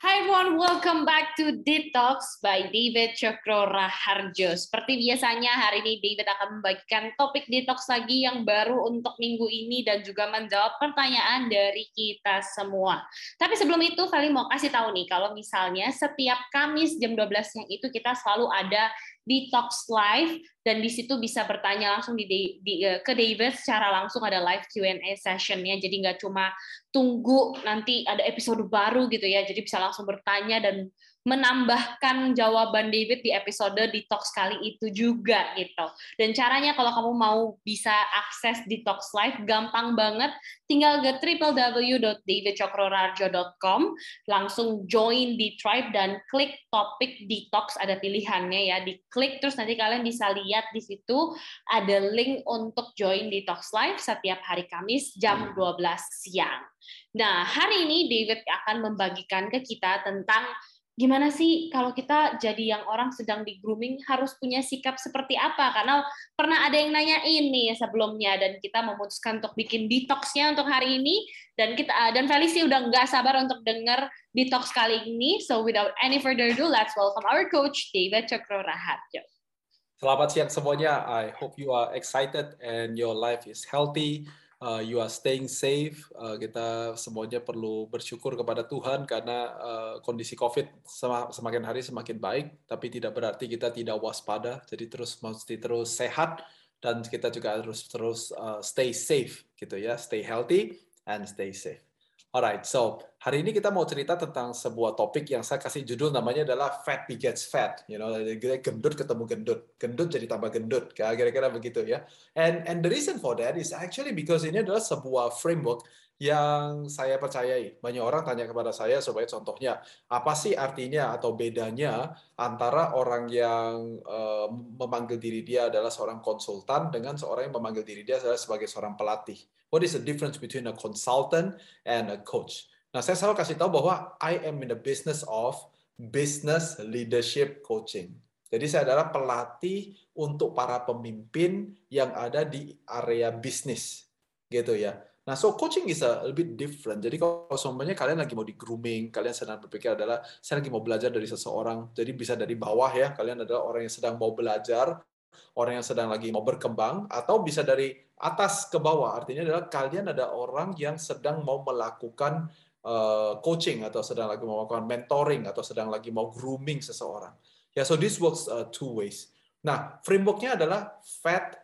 Hi, Everyone, welcome back to Detox by David Cokro Raharjo. Seperti biasanya hari ini David akan membagikan topik detox lagi yang baru untuk minggu ini dan juga menjawab pertanyaan dari kita semua. Tapi sebelum itu, Feli mau kasih tahu nih kalau misalnya setiap Kamis jam 12 yang itu kita selalu ada Detox Live dan di situ bisa bertanya langsung di, di, eh, ke David secara langsung ada live Q&A sessionnya jadi nggak cuma tunggu nanti ada episode baru gitu ya jadi bisa langsung bertanya dan menambahkan jawaban David di episode Detox kali itu juga gitu. Dan caranya kalau kamu mau bisa akses Detox Live gampang banget, tinggal ke www.davidcokrorarjo.com, langsung join di tribe dan klik topik Detox ada pilihannya ya, diklik terus nanti kalian bisa lihat di situ ada link untuk join Detox Live setiap hari Kamis jam 12 siang. Nah, hari ini David akan membagikan ke kita tentang gimana sih kalau kita jadi yang orang sedang di grooming harus punya sikap seperti apa? Karena pernah ada yang nanya ini sebelumnya dan kita memutuskan untuk bikin detoxnya untuk hari ini dan kita dan Felicia udah nggak sabar untuk dengar detox kali ini. So without any further ado, let's welcome our coach David Cokro Raharjo. Selamat siang semuanya. I hope you are excited and your life is healthy uh, you are staying safe. Uh, kita semuanya perlu bersyukur kepada Tuhan karena uh, kondisi COVID semakin hari semakin baik, tapi tidak berarti kita tidak waspada. Jadi terus mesti terus sehat dan kita juga harus terus uh, stay safe gitu ya, stay healthy and stay safe. Alright, so hari ini kita mau cerita tentang sebuah topik yang saya kasih judul namanya adalah fat begets fat. You know, gendut ketemu gendut, gendut jadi tambah gendut, kira-kira begitu ya. And and the reason for that is actually because ini adalah sebuah framework yang saya percayai. Banyak orang tanya kepada saya sebagai contohnya, apa sih artinya atau bedanya antara orang yang uh, memanggil diri dia adalah seorang konsultan dengan seorang yang memanggil diri dia adalah sebagai seorang pelatih. What is the difference between a consultant and a coach? Nah, saya selalu kasih tahu bahwa I am in the business of business leadership coaching. Jadi saya adalah pelatih untuk para pemimpin yang ada di area bisnis, gitu ya. Nah, so coaching is a little bit different. Jadi kalau semuanya kalian lagi mau di grooming, kalian sedang berpikir adalah saya lagi mau belajar dari seseorang. Jadi bisa dari bawah ya, kalian adalah orang yang sedang mau belajar, orang yang sedang lagi mau berkembang, atau bisa dari atas ke bawah. Artinya adalah kalian ada orang yang sedang mau melakukan uh, coaching atau sedang lagi mau melakukan mentoring atau sedang lagi mau grooming seseorang. Ya, yeah, so this works uh, two ways. Nah, frameworknya adalah fat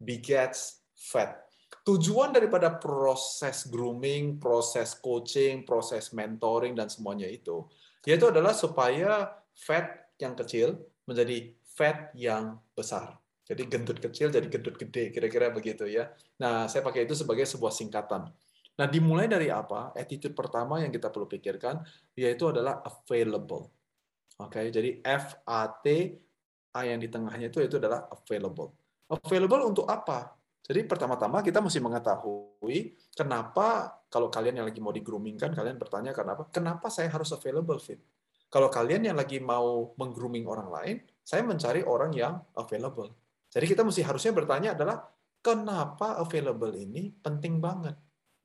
begets fat. Tujuan daripada proses grooming, proses coaching, proses mentoring dan semuanya itu, yaitu adalah supaya fat yang kecil menjadi fat yang besar. Jadi gendut kecil jadi gendut gede, kira-kira begitu ya. Nah, saya pakai itu sebagai sebuah singkatan. Nah, dimulai dari apa? Attitude pertama yang kita perlu pikirkan yaitu adalah available. Oke, okay? jadi F A T A yang di tengahnya itu itu adalah available. Available untuk apa? Jadi pertama-tama kita mesti mengetahui kenapa kalau kalian yang lagi mau di grooming kan kalian bertanya kenapa? Kenapa saya harus available fit? Kalau kalian yang lagi mau menggrooming orang lain, saya mencari orang yang available. Jadi kita mesti harusnya bertanya adalah kenapa available ini penting banget.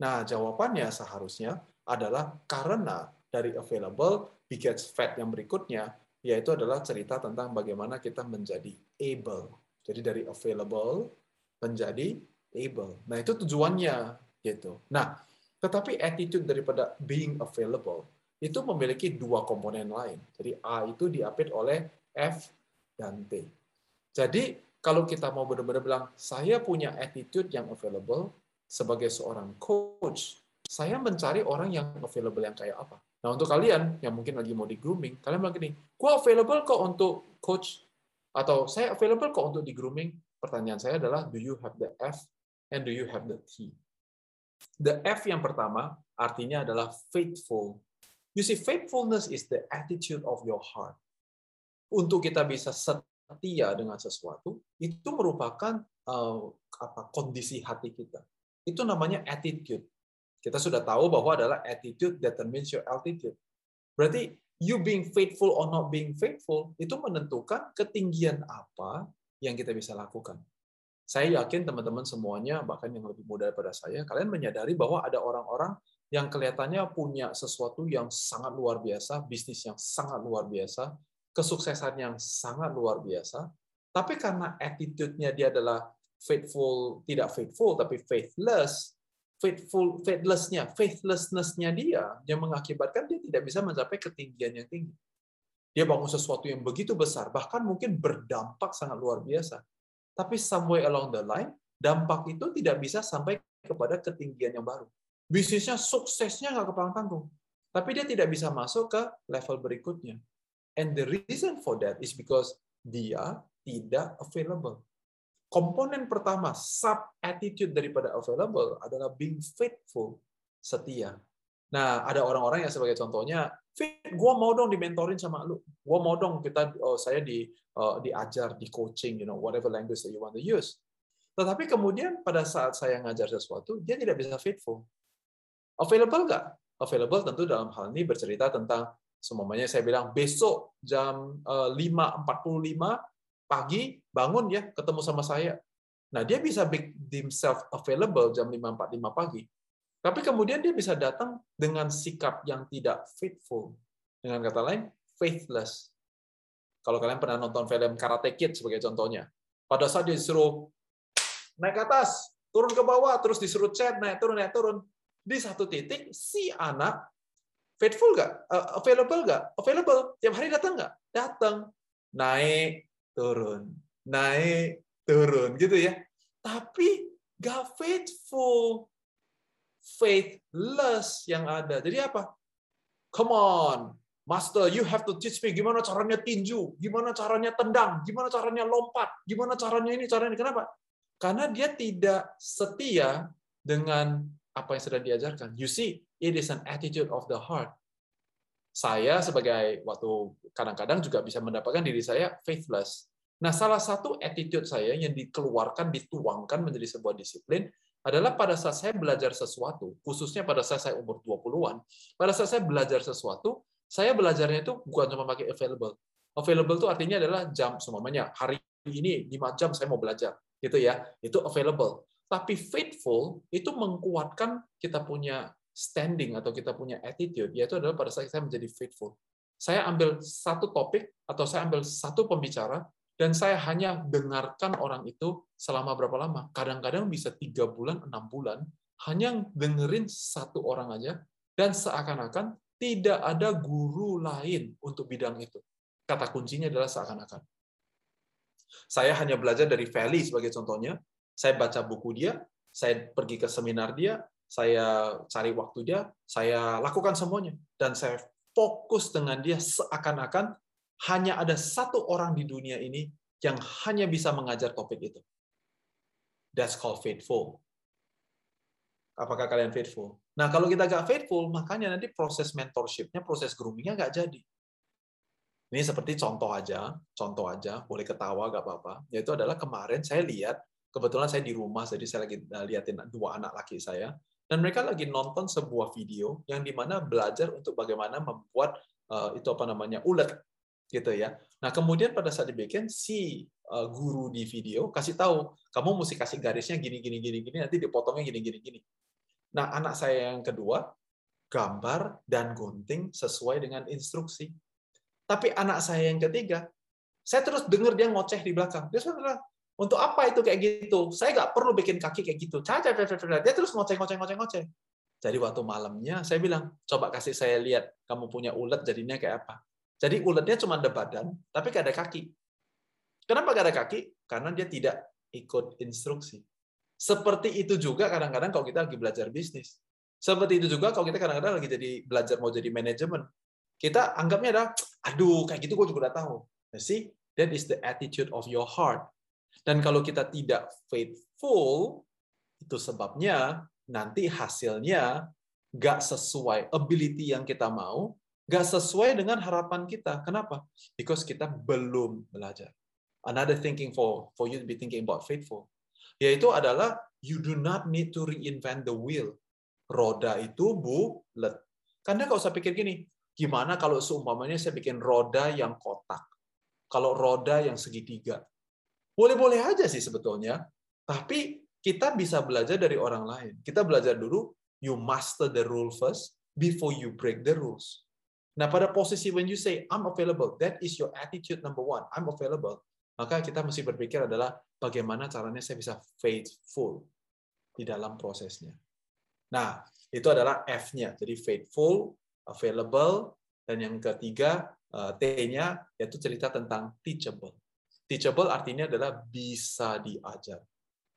Nah, jawabannya seharusnya adalah karena dari available begets fat yang berikutnya yaitu adalah cerita tentang bagaimana kita menjadi able. Jadi dari available menjadi able. Nah, itu tujuannya gitu. Nah, tetapi attitude daripada being available itu memiliki dua komponen lain. Jadi A itu diapit oleh F Jadi kalau kita mau benar-benar bilang, saya punya attitude yang available sebagai seorang coach, saya mencari orang yang available yang kayak apa. Nah, untuk kalian yang mungkin lagi mau di grooming, kalian bilang gini, gue available kok untuk coach, atau saya available kok untuk di grooming. Pertanyaan saya adalah, do you have the F and do you have the T? The F yang pertama artinya adalah faithful. You see, faithfulness is the attitude of your heart. Untuk kita bisa setia dengan sesuatu itu merupakan uh, apa kondisi hati kita. Itu namanya attitude. Kita sudah tahu bahwa adalah attitude determines your altitude. Berarti you being faithful or not being faithful itu menentukan ketinggian apa yang kita bisa lakukan. Saya yakin teman-teman semuanya, bahkan yang lebih muda daripada saya, kalian menyadari bahwa ada orang-orang yang kelihatannya punya sesuatu yang sangat luar biasa, bisnis yang sangat luar biasa, kesuksesan yang sangat luar biasa, tapi karena attitude-nya dia adalah faithful, tidak faithful, tapi faithless, faithful, faithless-nya, faithlessness-nya dia yang mengakibatkan dia tidak bisa mencapai ketinggian yang tinggi. Dia bangun sesuatu yang begitu besar, bahkan mungkin berdampak sangat luar biasa. Tapi somewhere along the line, dampak itu tidak bisa sampai kepada ketinggian yang baru. Bisnisnya suksesnya nggak kepalang tanggung. Tapi dia tidak bisa masuk ke level berikutnya. And the reason for that is because dia tidak available. Komponen pertama, sub attitude daripada available adalah being faithful, setia. Nah, ada orang-orang yang sebagai contohnya, Fit, gue mau dong dimentorin sama lu. Gue mau dong kita, oh, saya di uh, diajar, di coaching, you know, whatever language that you want to use. Tetapi kemudian pada saat saya ngajar sesuatu, dia tidak bisa faithful. Available nggak? Available tentu dalam hal ini bercerita tentang semuanya saya bilang besok jam 5.45 eh, pagi bangun ya ketemu sama saya. Nah, dia bisa make himself available jam 5.45 pagi. Tapi kemudian dia bisa datang dengan sikap yang tidak faithful. Dengan kata lain, faithless. Kalau kalian pernah nonton film Karate Kid sebagai contohnya. Pada saat dia disuruh naik ke atas, turun ke bawah, terus disuruh chat, naik turun, naik turun di satu titik si anak faithful nggak, uh, available nggak, available tiap hari datang nggak, datang, naik turun, naik turun gitu ya. Tapi nggak faithful, faithless yang ada. Jadi apa? Come on, Master, you have to teach me gimana caranya tinju, gimana caranya tendang, gimana caranya lompat, gimana caranya ini, caranya ini. Kenapa? Karena dia tidak setia dengan apa yang sudah diajarkan. You see, it is an attitude of the heart. Saya sebagai waktu kadang-kadang juga bisa mendapatkan diri saya faithless. Nah, salah satu attitude saya yang dikeluarkan, dituangkan menjadi sebuah disiplin adalah pada saat saya belajar sesuatu, khususnya pada saat saya umur 20-an, pada saat saya belajar sesuatu, saya belajarnya itu bukan cuma pakai available. Available itu artinya adalah jam, semuanya hari ini 5 jam saya mau belajar, gitu ya. Itu available. Tapi faithful itu mengkuatkan kita punya standing atau kita punya attitude, yaitu adalah pada saat saya menjadi faithful. Saya ambil satu topik atau saya ambil satu pembicara dan saya hanya dengarkan orang itu selama berapa lama. Kadang-kadang bisa tiga bulan, enam bulan, hanya dengerin satu orang aja dan seakan-akan tidak ada guru lain untuk bidang itu. Kata kuncinya adalah seakan-akan. Saya hanya belajar dari Valley sebagai contohnya, saya baca buku dia, saya pergi ke seminar dia, saya cari waktu dia, saya lakukan semuanya. Dan saya fokus dengan dia seakan-akan hanya ada satu orang di dunia ini yang hanya bisa mengajar topik itu. That's called faithful. Apakah kalian faithful? Nah, kalau kita nggak faithful, makanya nanti proses mentorship-nya, proses grooming-nya nggak jadi. Ini seperti contoh aja, contoh aja, boleh ketawa, nggak apa-apa. Yaitu adalah kemarin saya lihat kebetulan saya di rumah, jadi saya lagi eh, liatin dua anak laki saya, dan mereka lagi nonton sebuah video yang di mana belajar untuk bagaimana membuat uh, itu apa namanya ulet gitu ya. Nah kemudian pada saat dibikin si uh, guru di video kasih tahu kamu mesti kasih garisnya gini gini gini gini nanti dipotongnya gini gini gini. Nah anak saya yang kedua gambar dan gunting sesuai dengan instruksi. Tapi anak saya yang ketiga, saya terus dengar dia ngoceh di belakang. Dia bilang, untuk apa itu kayak gitu? Saya nggak perlu bikin kaki kayak gitu. Dia terus ngoceng, ngoceng, ngoceng, ngoceng. Jadi waktu malamnya saya bilang, coba kasih saya lihat kamu punya ulet jadinya kayak apa. Jadi uletnya cuma ada badan, tapi nggak ada kaki. Kenapa nggak ada kaki? Karena dia tidak ikut instruksi. Seperti itu juga kadang-kadang kalau kita lagi belajar bisnis. Seperti itu juga kalau kita kadang-kadang lagi jadi belajar mau jadi manajemen. Kita anggapnya adalah, aduh kayak gitu gue juga udah tahu. See, that is the attitude of your heart. Dan kalau kita tidak faithful, itu sebabnya nanti hasilnya nggak sesuai ability yang kita mau, nggak sesuai dengan harapan kita. Kenapa? Because kita belum belajar. Another thinking for for you to be thinking about faithful, yaitu adalah you do not need to reinvent the wheel. Roda itu bulat. Karena kalau saya pikir gini, gimana kalau seumpamanya saya bikin roda yang kotak? Kalau roda yang segitiga, boleh-boleh aja sih sebetulnya, tapi kita bisa belajar dari orang lain. Kita belajar dulu you master the rule first before you break the rules. Nah, pada posisi when you say I'm available, that is your attitude number one. I'm available. Maka kita mesti berpikir adalah bagaimana caranya saya bisa faithful di dalam prosesnya. Nah, itu adalah F-nya. Jadi faithful, available, dan yang ketiga eh, T-nya yaitu cerita tentang teachable. Teachable artinya adalah bisa diajar.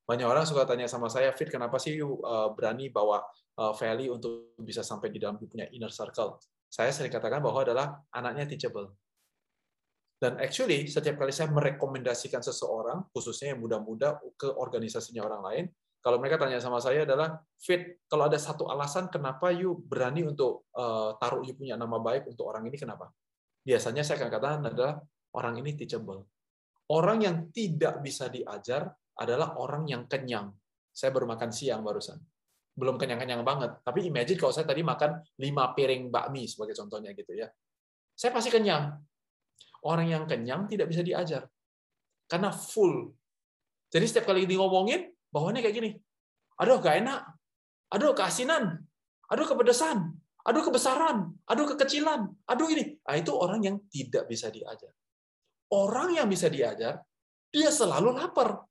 Banyak orang suka tanya sama saya, Fit, kenapa sih you eh, berani bawa uh, value untuk bisa sampai di dalam punya inner circle. Saya sering katakan bahwa adalah anaknya teachable. Dan actually, setiap kali saya merekomendasikan seseorang, khususnya yang muda-muda, ke organisasinya orang lain, kalau mereka tanya sama saya adalah, Fit, kalau ada satu alasan kenapa you berani untuk uh, taruh you punya nama baik untuk orang ini, kenapa? Biasanya saya akan katakan adalah, orang ini teachable. Orang yang tidak bisa diajar adalah orang yang kenyang. Saya baru makan siang barusan belum kenyang-kenyang banget. Tapi imagine kalau saya tadi makan 5 piring bakmi sebagai contohnya gitu ya. Saya pasti kenyang. Orang yang kenyang tidak bisa diajar. Karena full. Jadi setiap kali ngomongin, bawaannya kayak gini. Aduh, gak enak. Aduh, keasinan. Aduh, kepedesan. Aduh, kebesaran. Aduh, kekecilan. Aduh, ini. Nah, itu orang yang tidak bisa diajar. Orang yang bisa diajar, dia selalu lapar.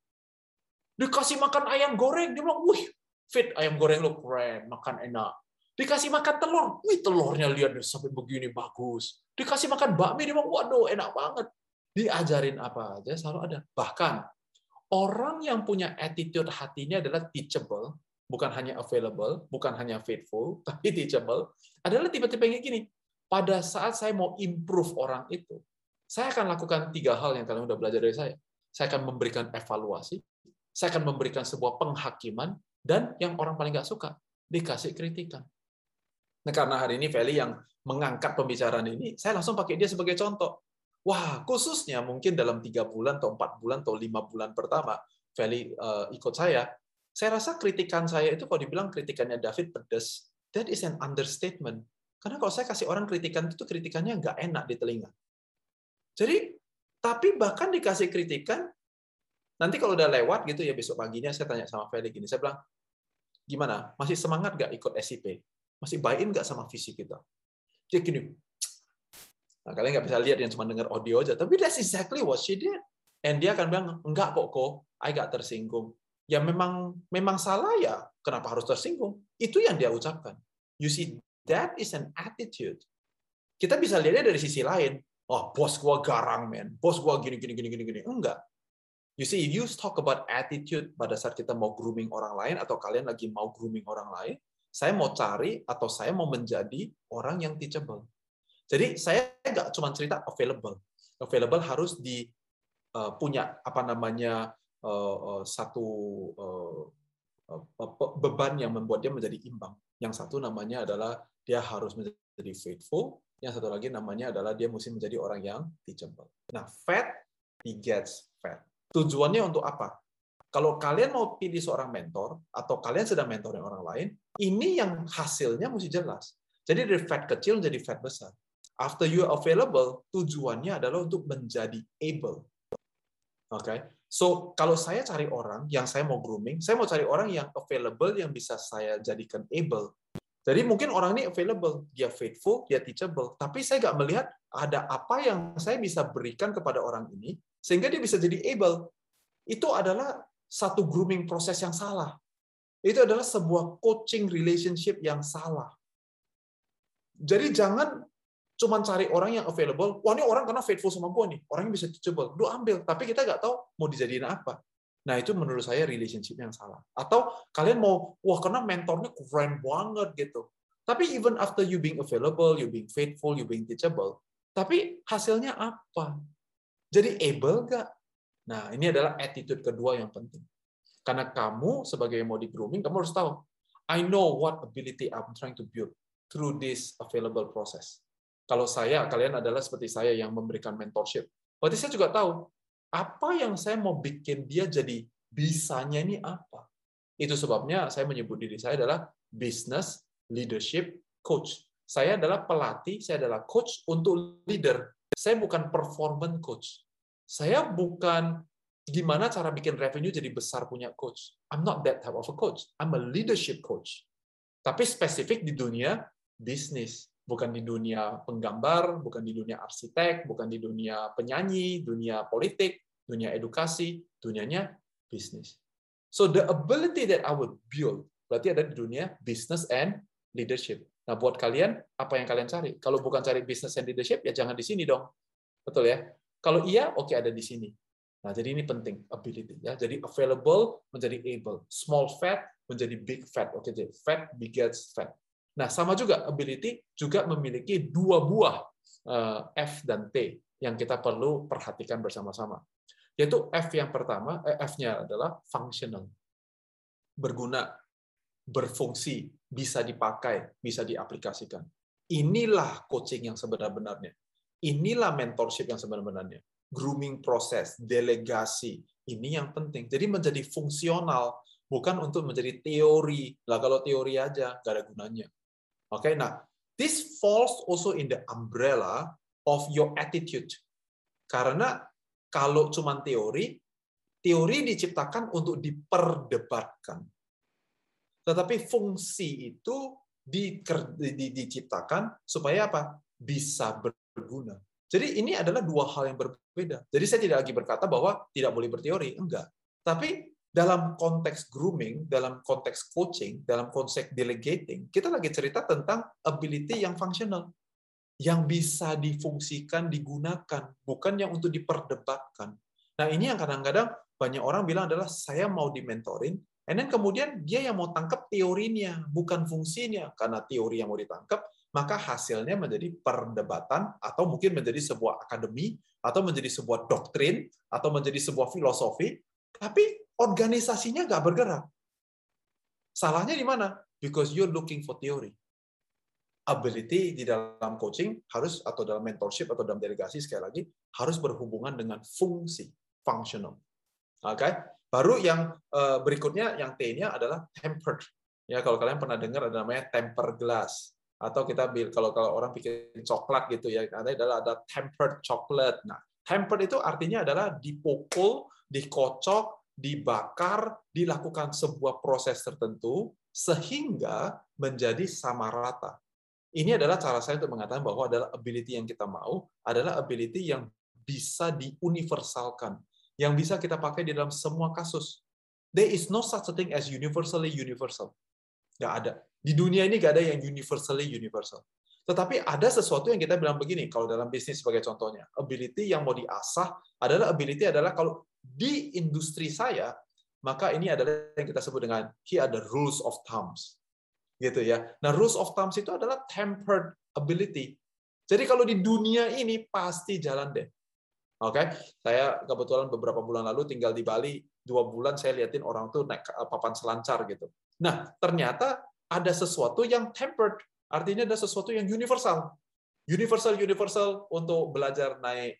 Dikasih makan ayam goreng, dia bilang, wih, fit ayam goreng lo keren, makan enak. Dikasih makan telur, wih telurnya lihat sampai begini bagus. Dikasih makan bakmi, dia bilang, waduh enak banget. Diajarin apa aja selalu ada. Bahkan orang yang punya attitude hatinya adalah teachable, bukan hanya available, bukan hanya faithful, tapi teachable, adalah tipe-tipe yang gini. Pada saat saya mau improve orang itu, saya akan lakukan tiga hal yang kalian udah belajar dari saya. Saya akan memberikan evaluasi, saya akan memberikan sebuah penghakiman, dan yang orang paling nggak suka, dikasih kritikan. Nah, karena hari ini Feli yang mengangkat pembicaraan ini, saya langsung pakai dia sebagai contoh. Wah, khususnya mungkin dalam tiga bulan atau empat bulan atau lima bulan pertama, Feli uh, ikut saya, saya rasa kritikan saya itu kalau dibilang kritikannya David pedes, that is an understatement. Karena kalau saya kasih orang kritikan itu kritikannya nggak enak di telinga. Jadi, tapi bahkan dikasih kritikan, nanti kalau udah lewat gitu ya besok paginya saya tanya sama Feli gini, saya bilang, gimana? Masih semangat nggak ikut SIP? Masih buy-in nggak sama visi kita? Dia gini, nah, kalian nggak bisa lihat yang cuma dengar audio aja, tapi that's exactly what she did. And dia akan bilang, enggak kok, kok, I gak tersinggung. Ya memang memang salah ya, kenapa harus tersinggung? Itu yang dia ucapkan. You see, that is an attitude. Kita bisa lihatnya dari sisi lain. Oh, bos gua garang, men. Bos gua gini, gini, gini, gini, gini. Enggak. You see, if you talk about attitude pada saat kita mau grooming orang lain atau kalian lagi mau grooming orang lain, saya mau cari atau saya mau menjadi orang yang teachable. Jadi saya nggak cuma cerita available. Available harus di uh, punya apa namanya uh, uh, satu uh, beban yang membuat dia menjadi imbang. Yang satu namanya adalah dia harus menjadi faithful. Yang satu lagi namanya adalah dia mesti menjadi orang yang teachable. Nah, fat begets fat. Tujuannya untuk apa? Kalau kalian mau pilih seorang mentor, atau kalian sedang mentoring orang lain, ini yang hasilnya mesti jelas. Jadi dari fat kecil menjadi fat besar. After you available, tujuannya adalah untuk menjadi able. Oke, okay? so kalau saya cari orang yang saya mau grooming, saya mau cari orang yang available yang bisa saya jadikan able. Jadi mungkin orang ini available, dia faithful, dia teachable, tapi saya nggak melihat ada apa yang saya bisa berikan kepada orang ini sehingga dia bisa jadi able. Itu adalah satu grooming proses yang salah. Itu adalah sebuah coaching relationship yang salah. Jadi jangan cuma cari orang yang available. Wah ini orang karena faithful sama gue nih. Orangnya bisa teachable. Lu ambil. Tapi kita nggak tahu mau dijadiin apa. Nah itu menurut saya relationship yang salah. Atau kalian mau, wah karena mentornya keren banget gitu. Tapi even after you being available, you being faithful, you being teachable, tapi hasilnya apa? Jadi able nggak? Nah, ini adalah attitude kedua yang penting. Karena kamu sebagai yang mau di grooming, kamu harus tahu, I know what ability I'm trying to build through this available process. Kalau saya, kalian adalah seperti saya yang memberikan mentorship. Berarti saya juga tahu, apa yang saya mau bikin dia jadi bisanya ini apa. Itu sebabnya saya menyebut diri saya adalah business leadership coach. Saya adalah pelatih, saya adalah coach untuk leader. Saya bukan performance coach. Saya bukan gimana cara bikin revenue jadi besar punya coach. I'm not that type of a coach. I'm a leadership coach. Tapi spesifik di dunia bisnis, bukan di dunia penggambar, bukan di dunia arsitek, bukan di dunia penyanyi, dunia politik, dunia edukasi, dunianya bisnis. So the ability that I would build berarti ada di dunia business and leadership. Nah, buat kalian apa yang kalian cari? Kalau bukan cari business and leadership ya jangan di sini dong. Betul ya? Kalau iya, oke okay, ada di sini. Nah, jadi ini penting ability ya. Jadi available menjadi able, small fat menjadi big fat. Oke, jadi fat begets fat. Nah, sama juga ability juga memiliki dua buah eh, F dan T yang kita perlu perhatikan bersama-sama. Yaitu F yang pertama, eh, F-nya adalah functional. Berguna, berfungsi, bisa dipakai, bisa diaplikasikan. Inilah coaching yang sebenar-benarnya. Inilah mentorship yang sebenarnya grooming proses, delegasi. Ini yang penting. Jadi menjadi fungsional, bukan untuk menjadi teori. Lah kalau teori aja nggak ada gunanya. Okay? nah this falls also in the umbrella of your attitude. Karena kalau cuma teori, teori diciptakan untuk diperdebatkan. Tetapi fungsi itu diciptakan supaya apa? Bisa berguna. Jadi ini adalah dua hal yang berbeda. Jadi saya tidak lagi berkata bahwa tidak boleh berteori, enggak. Tapi dalam konteks grooming, dalam konteks coaching, dalam konteks delegating, kita lagi cerita tentang ability yang fungsional, yang bisa difungsikan, digunakan, bukan yang untuk diperdebatkan. Nah ini yang kadang-kadang banyak orang bilang adalah saya mau dimentorin, and then kemudian dia yang mau tangkap teorinya, bukan fungsinya, karena teori yang mau ditangkap maka hasilnya menjadi perdebatan atau mungkin menjadi sebuah akademi atau menjadi sebuah doktrin atau menjadi sebuah filosofi, tapi organisasinya nggak bergerak. Salahnya di mana? Because you're looking for theory. Ability di dalam coaching harus atau dalam mentorship atau dalam delegasi sekali lagi harus berhubungan dengan fungsi, functional. Oke, okay? baru yang eh, berikutnya yang T-nya adalah tempered. Ya, kalau kalian pernah dengar ada namanya temper glass atau kita kalau kalau orang bikin coklat gitu ya ada adalah ada tempered chocolate. Nah, tempered itu artinya adalah dipukul, dikocok, dibakar, dilakukan sebuah proses tertentu sehingga menjadi sama rata. Ini adalah cara saya untuk mengatakan bahwa adalah ability yang kita mau adalah ability yang bisa diuniversalkan, yang bisa kita pakai di dalam semua kasus. There is no such thing as universally universal. Nggak ada. Di dunia ini nggak ada yang universally universal. Tetapi ada sesuatu yang kita bilang begini, kalau dalam bisnis sebagai contohnya, ability yang mau diasah adalah ability adalah kalau di industri saya, maka ini adalah yang kita sebut dengan here ada rules of thumbs. Gitu ya. Nah, rules of thumbs itu adalah tempered ability. Jadi kalau di dunia ini pasti jalan deh. Oke, okay? saya kebetulan beberapa bulan lalu tinggal di Bali, dua bulan saya liatin orang tuh naik papan selancar gitu. Nah, ternyata ada sesuatu yang tempered, artinya ada sesuatu yang universal. Universal universal untuk belajar naik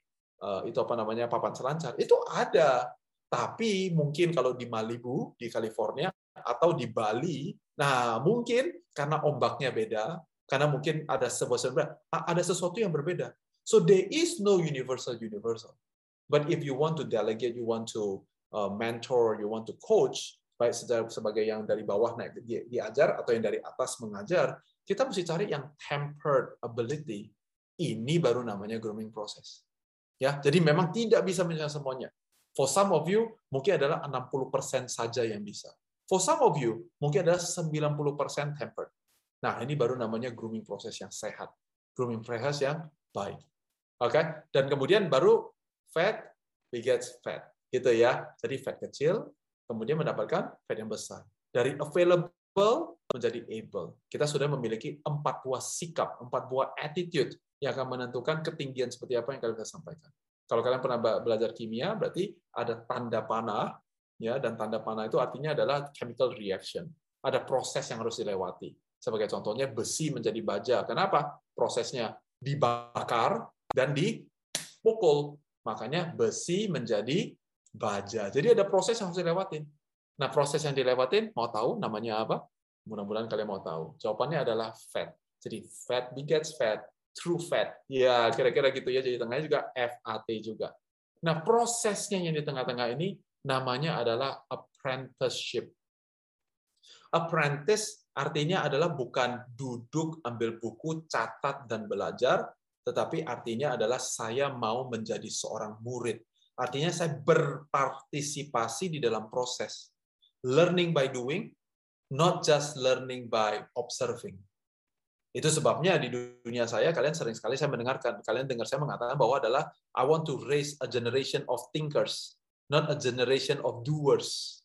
itu apa namanya papan selancar itu ada, tapi mungkin kalau di Malibu di California atau di Bali, nah mungkin karena ombaknya beda, karena mungkin ada sebuah ada sesuatu yang berbeda. So there is no universal universal. But if you want to delegate, you want to uh, mentor, you want to coach, baik sebagai yang dari bawah naik diajar atau yang dari atas mengajar, kita mesti cari yang tempered ability. Ini baru namanya grooming process. Ya, jadi memang tidak bisa menyelesaikan semuanya. For some of you mungkin adalah 60% saja yang bisa. For some of you mungkin adalah 90% tempered. Nah, ini baru namanya grooming process yang sehat. Grooming process yang baik. Oke, okay? dan kemudian baru fat begets fat. Gitu ya. Jadi fat kecil, kemudian mendapatkan fat yang besar. Dari available menjadi able. Kita sudah memiliki empat buah sikap, empat buah attitude yang akan menentukan ketinggian seperti apa yang kalian bisa sampaikan. Kalau kalian pernah belajar kimia, berarti ada tanda panah, ya, dan tanda panah itu artinya adalah chemical reaction. Ada proses yang harus dilewati. Sebagai contohnya besi menjadi baja. Kenapa? Prosesnya dibakar dan dipukul. Makanya besi menjadi baja. Jadi ada proses yang harus dilewatin. Nah, proses yang dilewatin, mau tahu namanya apa? Mudah-mudahan kalian mau tahu. Jawabannya adalah fat. Jadi fat begets fat, true fat. Ya, kira-kira gitu ya. Jadi tengahnya juga FAT juga. Nah, prosesnya yang di tengah-tengah ini namanya adalah apprenticeship. Apprentice artinya adalah bukan duduk, ambil buku, catat, dan belajar, tetapi artinya adalah saya mau menjadi seorang murid. Artinya saya berpartisipasi di dalam proses. Learning by doing, not just learning by observing. Itu sebabnya di dunia saya kalian sering sekali saya mendengarkan kalian dengar saya mengatakan bahwa adalah I want to raise a generation of thinkers, not a generation of doers.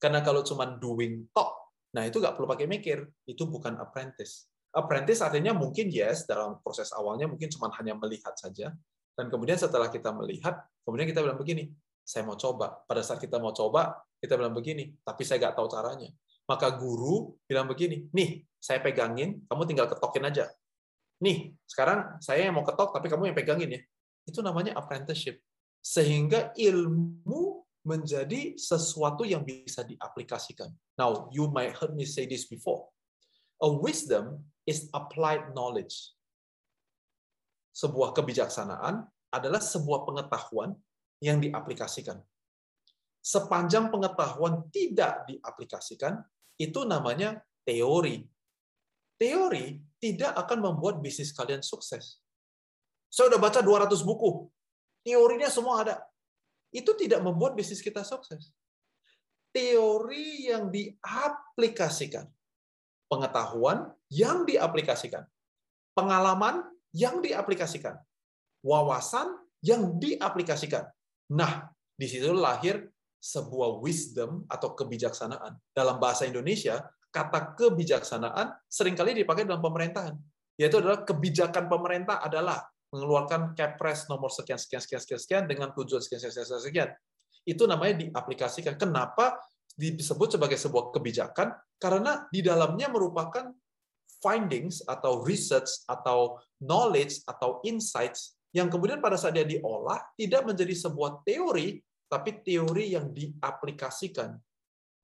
Karena kalau cuma doing talk, nah itu nggak perlu pakai mikir, itu bukan apprentice. Apprentice artinya mungkin yes dalam proses awalnya mungkin cuma hanya melihat saja, dan kemudian setelah kita melihat, kemudian kita bilang begini, saya mau coba. Pada saat kita mau coba, kita bilang begini, tapi saya nggak tahu caranya. Maka guru bilang begini, nih saya pegangin, kamu tinggal ketokin aja. Nih, sekarang saya yang mau ketok, tapi kamu yang pegangin ya. Itu namanya apprenticeship. Sehingga ilmu menjadi sesuatu yang bisa diaplikasikan. Now, you might heard me say this before. A wisdom is applied knowledge. Sebuah kebijaksanaan adalah sebuah pengetahuan yang diaplikasikan. Sepanjang pengetahuan tidak diaplikasikan, itu namanya teori teori tidak akan membuat bisnis kalian sukses. Saya udah baca 200 buku. Teorinya semua ada. Itu tidak membuat bisnis kita sukses. Teori yang diaplikasikan. Pengetahuan yang diaplikasikan. Pengalaman yang diaplikasikan. Wawasan yang diaplikasikan. Nah, di situ lahir sebuah wisdom atau kebijaksanaan. Dalam bahasa Indonesia, kata kebijaksanaan sering kali dipakai dalam pemerintahan. Yaitu adalah kebijakan pemerintah adalah mengeluarkan Kepres nomor sekian sekian sekian sekian sekian dengan tujuan sekian sekian sekian sekian. Itu namanya diaplikasikan. Kenapa disebut sebagai sebuah kebijakan? Karena di dalamnya merupakan findings atau research atau knowledge atau insights yang kemudian pada saat dia diolah tidak menjadi sebuah teori tapi teori yang diaplikasikan.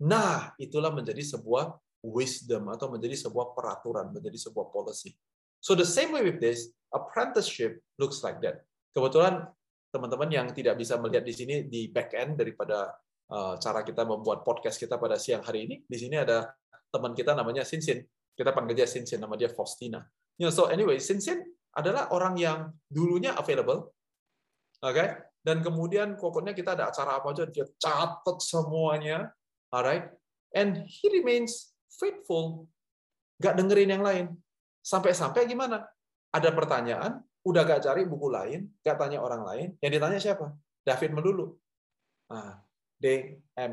Nah, itulah menjadi sebuah wisdom atau menjadi sebuah peraturan, menjadi sebuah policy. So the same way with this, apprenticeship looks like that. Kebetulan teman-teman yang tidak bisa melihat di sini di back end daripada uh, cara kita membuat podcast kita pada siang hari ini, di sini ada teman kita namanya Sinsin. Kita panggil dia Sinsin, nama dia Faustina. You so anyway, Sinsin adalah orang yang dulunya available, oke? Okay? Dan kemudian pokoknya kita ada acara apa aja dia catat semuanya, alright? And he remains faithful, nggak dengerin yang lain. Sampai-sampai gimana? Ada pertanyaan, udah gak cari buku lain, gak tanya orang lain, yang ditanya siapa? David Melulu. Nah, D M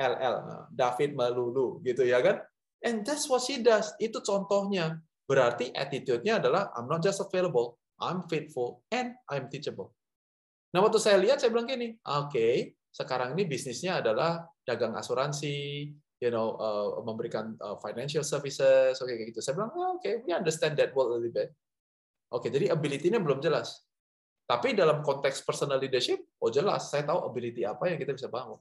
L L, nah, David Melulu, gitu ya kan? And that's what she does. Itu contohnya. Berarti attitude-nya adalah I'm not just available, I'm faithful, and I'm teachable. Nah, waktu saya lihat, saya bilang gini, oke, okay, sekarang ini bisnisnya adalah dagang asuransi, you know uh, memberikan uh, financial services oke okay, kayak gitu. Saya bilang oh, oke okay, we understand that world a little bit. Oke okay, jadi ability-nya belum jelas. Tapi dalam konteks personal leadership oh jelas saya tahu ability apa yang kita bisa bangun.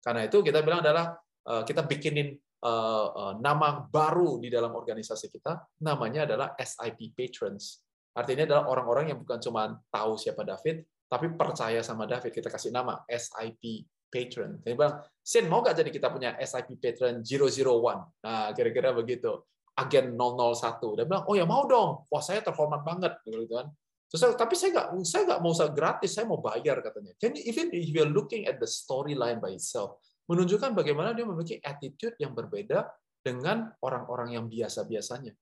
Karena itu kita bilang adalah uh, kita bikinin uh, uh, nama baru di dalam organisasi kita namanya adalah SIP patrons. Artinya adalah orang-orang yang bukan cuma tahu siapa David tapi percaya sama David kita kasih nama SIP patron. Dia bilang, Sin, mau nggak jadi kita punya SIP patron 001? Nah, kira-kira begitu. Agen 001. Dia bilang, oh ya mau dong. Wah, saya terhormat banget. Gitu kan. Terus, tapi saya nggak saya nggak mau gratis, saya mau bayar katanya. Jadi even if you're looking at the storyline by itself, menunjukkan bagaimana dia memiliki attitude yang berbeda dengan orang-orang yang biasa-biasanya.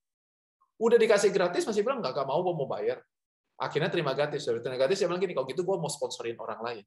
Udah dikasih gratis masih bilang nggak mau, mau bayar. Akhirnya terima gratis. Terima gratis, dia bilang gini, kalau gitu gue mau sponsorin orang lain.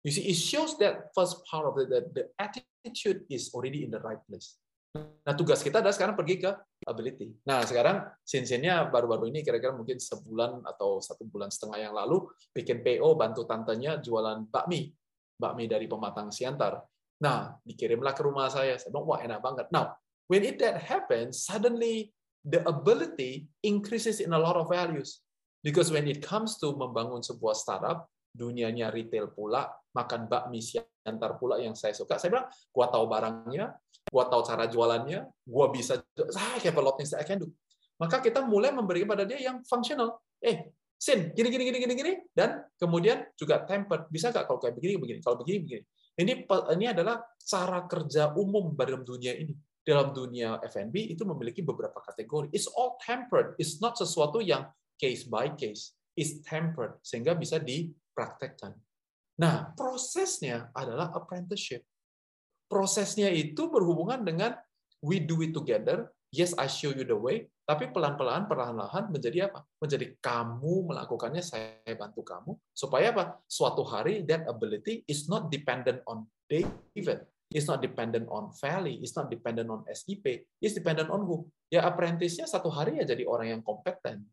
You see, it shows that first part of the, the, the attitude is already in the right place. Nah, tugas kita adalah sekarang pergi ke ability. Nah, sekarang sinsinnya baru-baru ini kira-kira mungkin sebulan atau satu bulan setengah yang lalu bikin PO bantu tantenya jualan bakmi. Bakmi dari pematang siantar. Nah, dikirimlah ke rumah saya. Saya bilang, wah enak banget. Now, when it that happens, suddenly the ability increases in a lot of values. Because when it comes to membangun sebuah startup, dunianya retail pula, makan bakmi siantar pula yang saya suka. Saya bilang, gua tahu barangnya, gua tahu cara jualannya, gua bisa, I have a lot things that do. Maka kita mulai memberi kepada dia yang functional. Eh, sin, gini, gini, gini, gini, gini, dan kemudian juga tempered. Bisa nggak kalau kayak begini, begini, kalau begini, begini. Ini ini adalah cara kerja umum dalam dunia ini. dalam dunia F&B itu memiliki beberapa kategori. It's all tempered. It's not sesuatu yang case by case. It's tempered sehingga bisa dipraktekkan. Nah, prosesnya adalah apprenticeship. Prosesnya itu berhubungan dengan we do it together. Yes, I show you the way. Tapi pelan-pelan, perlahan-lahan menjadi apa? Menjadi kamu melakukannya, saya bantu kamu. Supaya apa? Suatu hari that ability is not dependent on David, It's not dependent on Valley, it's not dependent on SIP, it's dependent on who? Ya apprentice-nya satu hari ya jadi orang yang kompeten.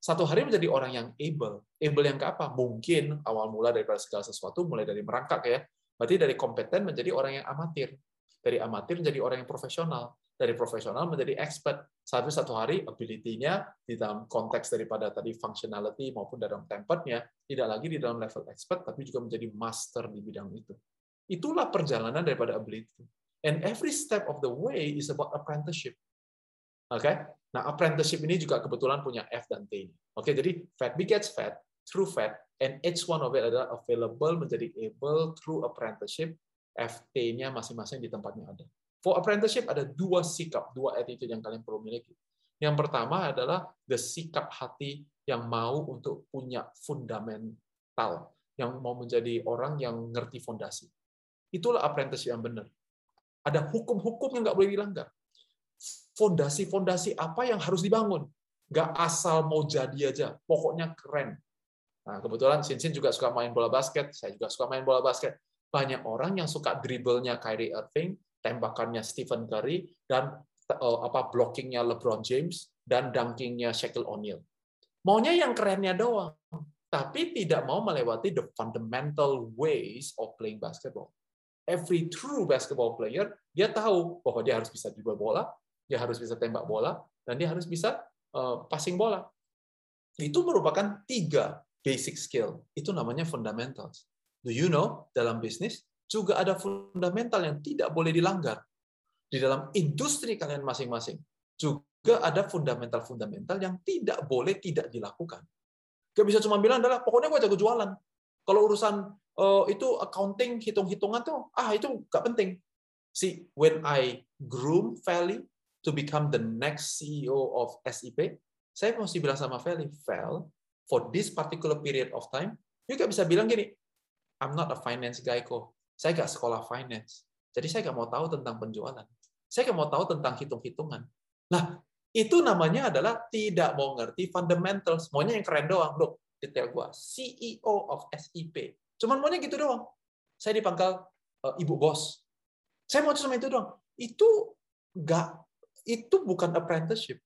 Satu hari menjadi orang yang able. Able yang ke apa? Mungkin awal mula daripada segala sesuatu mulai dari merangkak ya. Berarti dari kompeten menjadi orang yang amatir. Dari amatir menjadi orang yang profesional. Dari profesional menjadi expert. Satu satu hari ability-nya di dalam konteks daripada tadi functionality maupun dalam template-nya tidak lagi di dalam level expert tapi juga menjadi master di bidang itu. Itulah perjalanan daripada ability. And every step of the way is about apprenticeship. Oke? Okay? Nah, apprenticeship ini juga kebetulan punya F dan T. Oke, jadi fat begets fat, through fat, and each one of it adalah available menjadi able through apprenticeship. FT-nya masing-masing di tempatnya ada. For apprenticeship ada dua sikap, dua attitude yang kalian perlu miliki. Yang pertama adalah the sikap hati yang mau untuk punya fundamental, yang mau menjadi orang yang ngerti fondasi. Itulah apprenticeship yang benar. Ada hukum-hukum yang nggak boleh dilanggar. Fondasi-fondasi apa yang harus dibangun. Nggak asal mau jadi aja. Pokoknya keren. Nah, kebetulan Sinsin juga suka main bola basket. Saya juga suka main bola basket. Banyak orang yang suka dribblenya Kyrie Irving, tembakannya Stephen Curry, dan uh, apa blockingnya LeBron James, dan dunkingnya Shaquille O'Neal. Maunya yang kerennya doang, tapi tidak mau melewati the fundamental ways of playing basketball every true basketball player dia tahu bahwa dia harus bisa dribble bola, dia harus bisa tembak bola, dan dia harus bisa uh, passing bola. Itu merupakan tiga basic skill. Itu namanya fundamentals. Do you know dalam bisnis juga ada fundamental yang tidak boleh dilanggar. Di dalam industri kalian masing-masing juga ada fundamental-fundamental yang tidak boleh tidak dilakukan. Gak bisa cuma bilang adalah pokoknya gue jago jualan. Kalau urusan uh, itu accounting hitung-hitungan tuh ah itu nggak penting. See, when I groom Valley to become the next CEO of SIP, saya mesti bilang sama Valley, Val, for this particular period of time, you gak bisa bilang gini, I'm not a finance guy kok. Saya gak sekolah finance. Jadi saya gak mau tahu tentang penjualan. Saya gak mau tahu tentang hitung-hitungan. Nah, itu namanya adalah tidak mau ngerti fundamentals. Maunya yang keren doang. Look, detail gua. CEO of SIP. Cuman maunya gitu doang. Saya dipanggil uh, ibu bos. Saya mau cuma itu doang. Itu nggak itu bukan apprenticeship.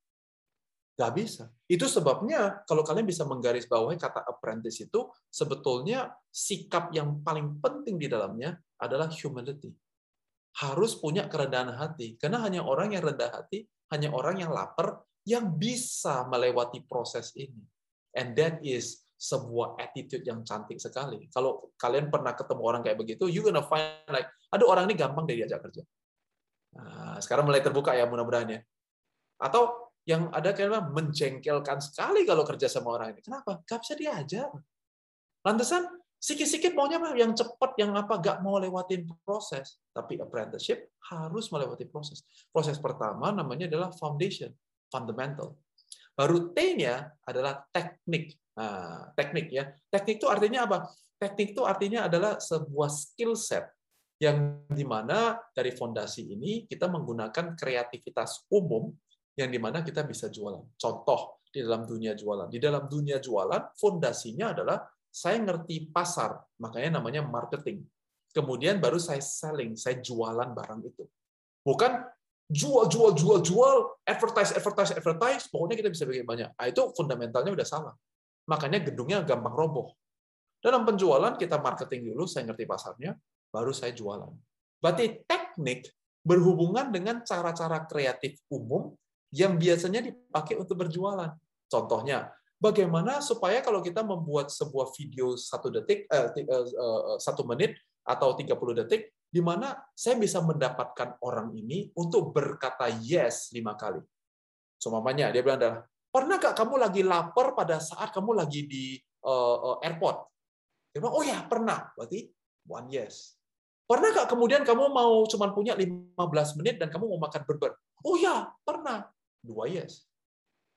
Nggak bisa. Itu sebabnya kalau kalian bisa menggarisbawahi kata apprentice itu sebetulnya sikap yang paling penting di dalamnya adalah humility. Harus punya kerendahan hati. Karena hanya orang yang rendah hati, hanya orang yang lapar yang bisa melewati proses ini. And that is sebuah attitude yang cantik sekali. Kalau kalian pernah ketemu orang kayak begitu, you gonna find like, aduh orang ini gampang deh diajak kerja. Nah, sekarang mulai terbuka ya mudah-mudahan ya. Atau yang ada kayak menjengkelkan sekali kalau kerja sama orang ini. Kenapa? Gak bisa diajak. Lantasan sikit-sikit maunya apa? Yang cepat, yang apa? Gak mau lewatin proses. Tapi apprenticeship harus melewati proses. Proses pertama namanya adalah foundation, fundamental. Baru T-nya adalah teknik. Nah, teknik ya. Teknik itu artinya apa? Teknik itu artinya adalah sebuah skill set yang di mana dari fondasi ini kita menggunakan kreativitas umum yang di mana kita bisa jualan. Contoh di dalam dunia jualan. Di dalam dunia jualan, fondasinya adalah saya ngerti pasar, makanya namanya marketing. Kemudian baru saya selling, saya jualan barang itu. Bukan jual, jual, jual, jual, advertise, advertise, advertise, pokoknya kita bisa bikin banyak. Nah, itu fundamentalnya udah salah. Makanya gedungnya gampang roboh. Dalam penjualan kita marketing dulu, saya ngerti pasarnya, baru saya jualan. Berarti teknik berhubungan dengan cara-cara kreatif umum yang biasanya dipakai untuk berjualan. Contohnya, bagaimana supaya kalau kita membuat sebuah video satu detik, eh, eh, eh satu menit atau 30 detik, di mana saya bisa mendapatkan orang ini untuk berkata yes lima kali. Semuanya dia bilang adalah, pernah gak kamu lagi lapar pada saat kamu lagi di airport? Dia bilang, oh ya pernah. Berarti one yes. Pernah nggak kemudian kamu mau cuma punya 15 menit dan kamu mau makan burger? Oh ya, pernah. Dua yes.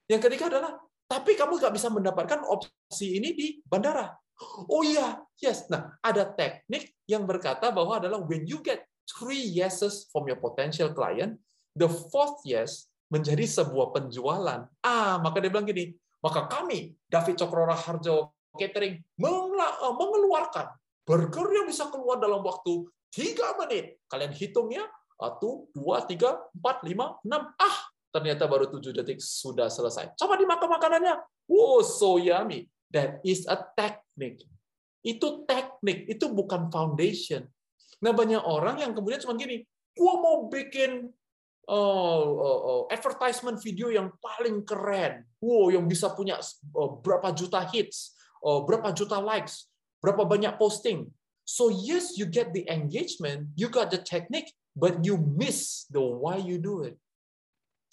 Yang ketiga adalah, tapi kamu nggak bisa mendapatkan opsi ini di bandara. Oh iya, yes. Nah, ada teknik yang berkata bahwa adalah when you get three yeses from your potential client, the fourth yes menjadi sebuah penjualan. Ah, maka dia bilang gini, maka kami, David Cokrora Harjo Catering, eh, mengeluarkan burger yang bisa keluar dalam waktu tiga menit. Kalian hitungnya, satu, dua, tiga, empat, lima, enam. Ah, ternyata baru tujuh detik sudah selesai. Coba dimakan makanannya. Wow, so yummy. That is a technique. Itu teknik, itu bukan foundation. Nah, banyak orang yang kemudian cuma gini, gua mau bikin uh, uh, uh, advertisement video yang paling keren. Wow, yang bisa punya uh, berapa juta hits, uh, berapa juta likes, berapa banyak posting. So yes, you get the engagement, you got the technique, but you miss the why you do it.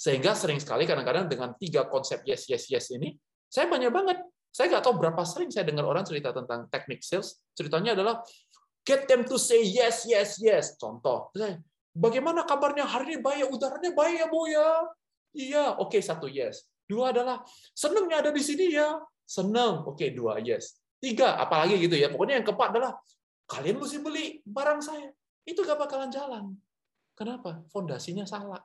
Sehingga sering sekali kadang-kadang dengan tiga konsep yes, yes, yes ini, saya banyak banget. Saya nggak tahu berapa sering saya dengar orang cerita tentang teknik sales. Ceritanya adalah get them to say yes, yes, yes. Contoh, bagaimana kabarnya hari ini baik, udaranya baik ya bu ya. Iya, oke okay, satu yes. Dua adalah senengnya ada di sini ya. Seneng, oke okay, dua yes. Tiga, apalagi gitu ya. Pokoknya yang keempat adalah kalian mesti beli barang saya. Itu gak bakalan jalan. Kenapa? Fondasinya salah.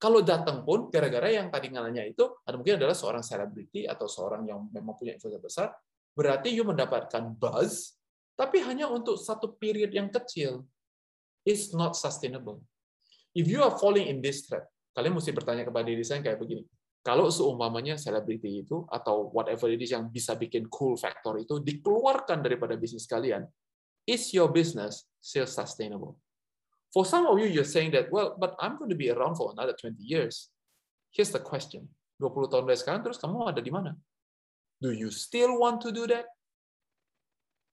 Kalau datang pun gara-gara yang tadi ngalanya itu ada mungkin adalah seorang selebriti atau seorang yang memang punya influencer besar, berarti you mendapatkan buzz, tapi hanya untuk satu period yang kecil. It's not sustainable. If you are falling in this trap, kalian mesti bertanya kepada diri saya kayak begini. Kalau seumpamanya selebriti itu atau whatever it is yang bisa bikin cool factor itu dikeluarkan daripada bisnis kalian, is your business still sustainable? For some of you, you're saying that, well, but I'm going to be around for another 20 years. Here's the question. 20 tahun dari sekarang, terus kamu ada di mana? Do you still want to do that?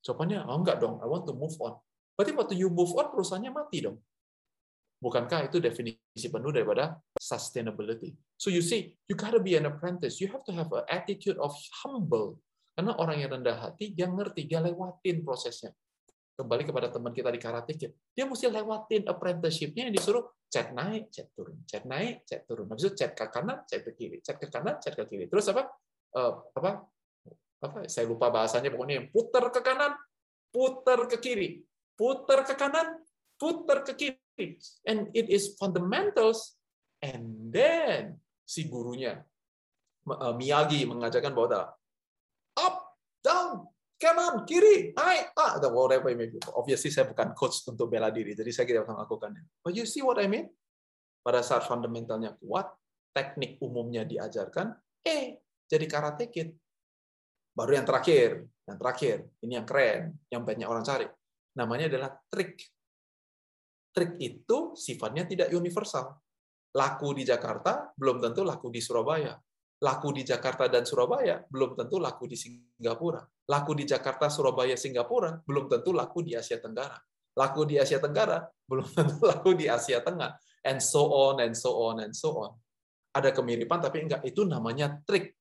Jawabannya, oh enggak dong, I want to move on. Berarti waktu you move on, perusahaannya mati dong. Bukankah itu definisi penuh daripada sustainability? So you see, you gotta be an apprentice. You have to have an attitude of humble. Karena orang yang rendah hati, dia ngerti, dia lewatin prosesnya kembali kepada teman kita di Karate Kid, dia mesti lewatin apprenticeship-nya yang disuruh chat naik, chat turun, chat naik, chat turun. Habis itu chat ke kanan, chat ke kiri, chat ke kanan, chat ke kiri. Terus apa? Uh, apa? Apa? Saya lupa bahasanya pokoknya yang putar ke kanan, putar ke kiri, putar ke kanan, putar ke kiri. And it is fundamentals. And then si gurunya eh, Miyagi mengajarkan bahwa kanan, kiri, naik, ah, atau whatever it may be. Obviously, saya bukan coach untuk bela diri, jadi saya tidak akan melakukannya. But you see what I mean? Pada saat fundamentalnya kuat, teknik umumnya diajarkan, eh, jadi karate kid. Baru yang terakhir, yang terakhir, ini yang keren, yang banyak orang cari. Namanya adalah trik. Trik itu sifatnya tidak universal. Laku di Jakarta, belum tentu laku di Surabaya laku di Jakarta dan Surabaya belum tentu laku di Singapura. Laku di Jakarta, Surabaya, Singapura belum tentu laku di Asia Tenggara. Laku di Asia Tenggara belum tentu laku di Asia Tengah. And so on, and so on, and so on. Ada kemiripan, tapi enggak. Itu namanya trik.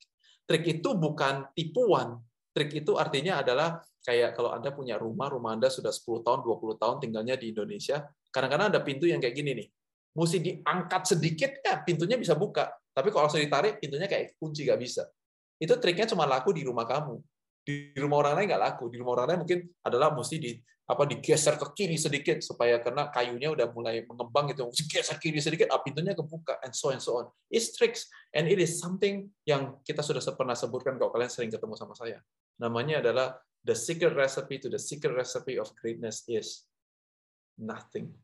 Trik itu bukan tipuan. Trik itu artinya adalah kayak kalau Anda punya rumah, rumah Anda sudah 10 tahun, 20 tahun tinggalnya di Indonesia, kadang-kadang ada pintu yang kayak gini nih. Mesti diangkat sedikit, ya pintunya bisa buka tapi kalau langsung ditarik, pintunya kayak kunci nggak bisa. Itu triknya cuma laku di rumah kamu. Di rumah orang lain nggak laku. Di rumah orang lain mungkin adalah mesti di apa digeser ke kiri sedikit supaya karena kayunya udah mulai mengembang gitu. Geser kiri sedikit ah, pintunya kebuka and so and so on. It's tricks and it is something yang kita sudah pernah sebutkan kalau kalian sering ketemu sama saya. Namanya adalah the secret recipe to the secret recipe of greatness is nothing.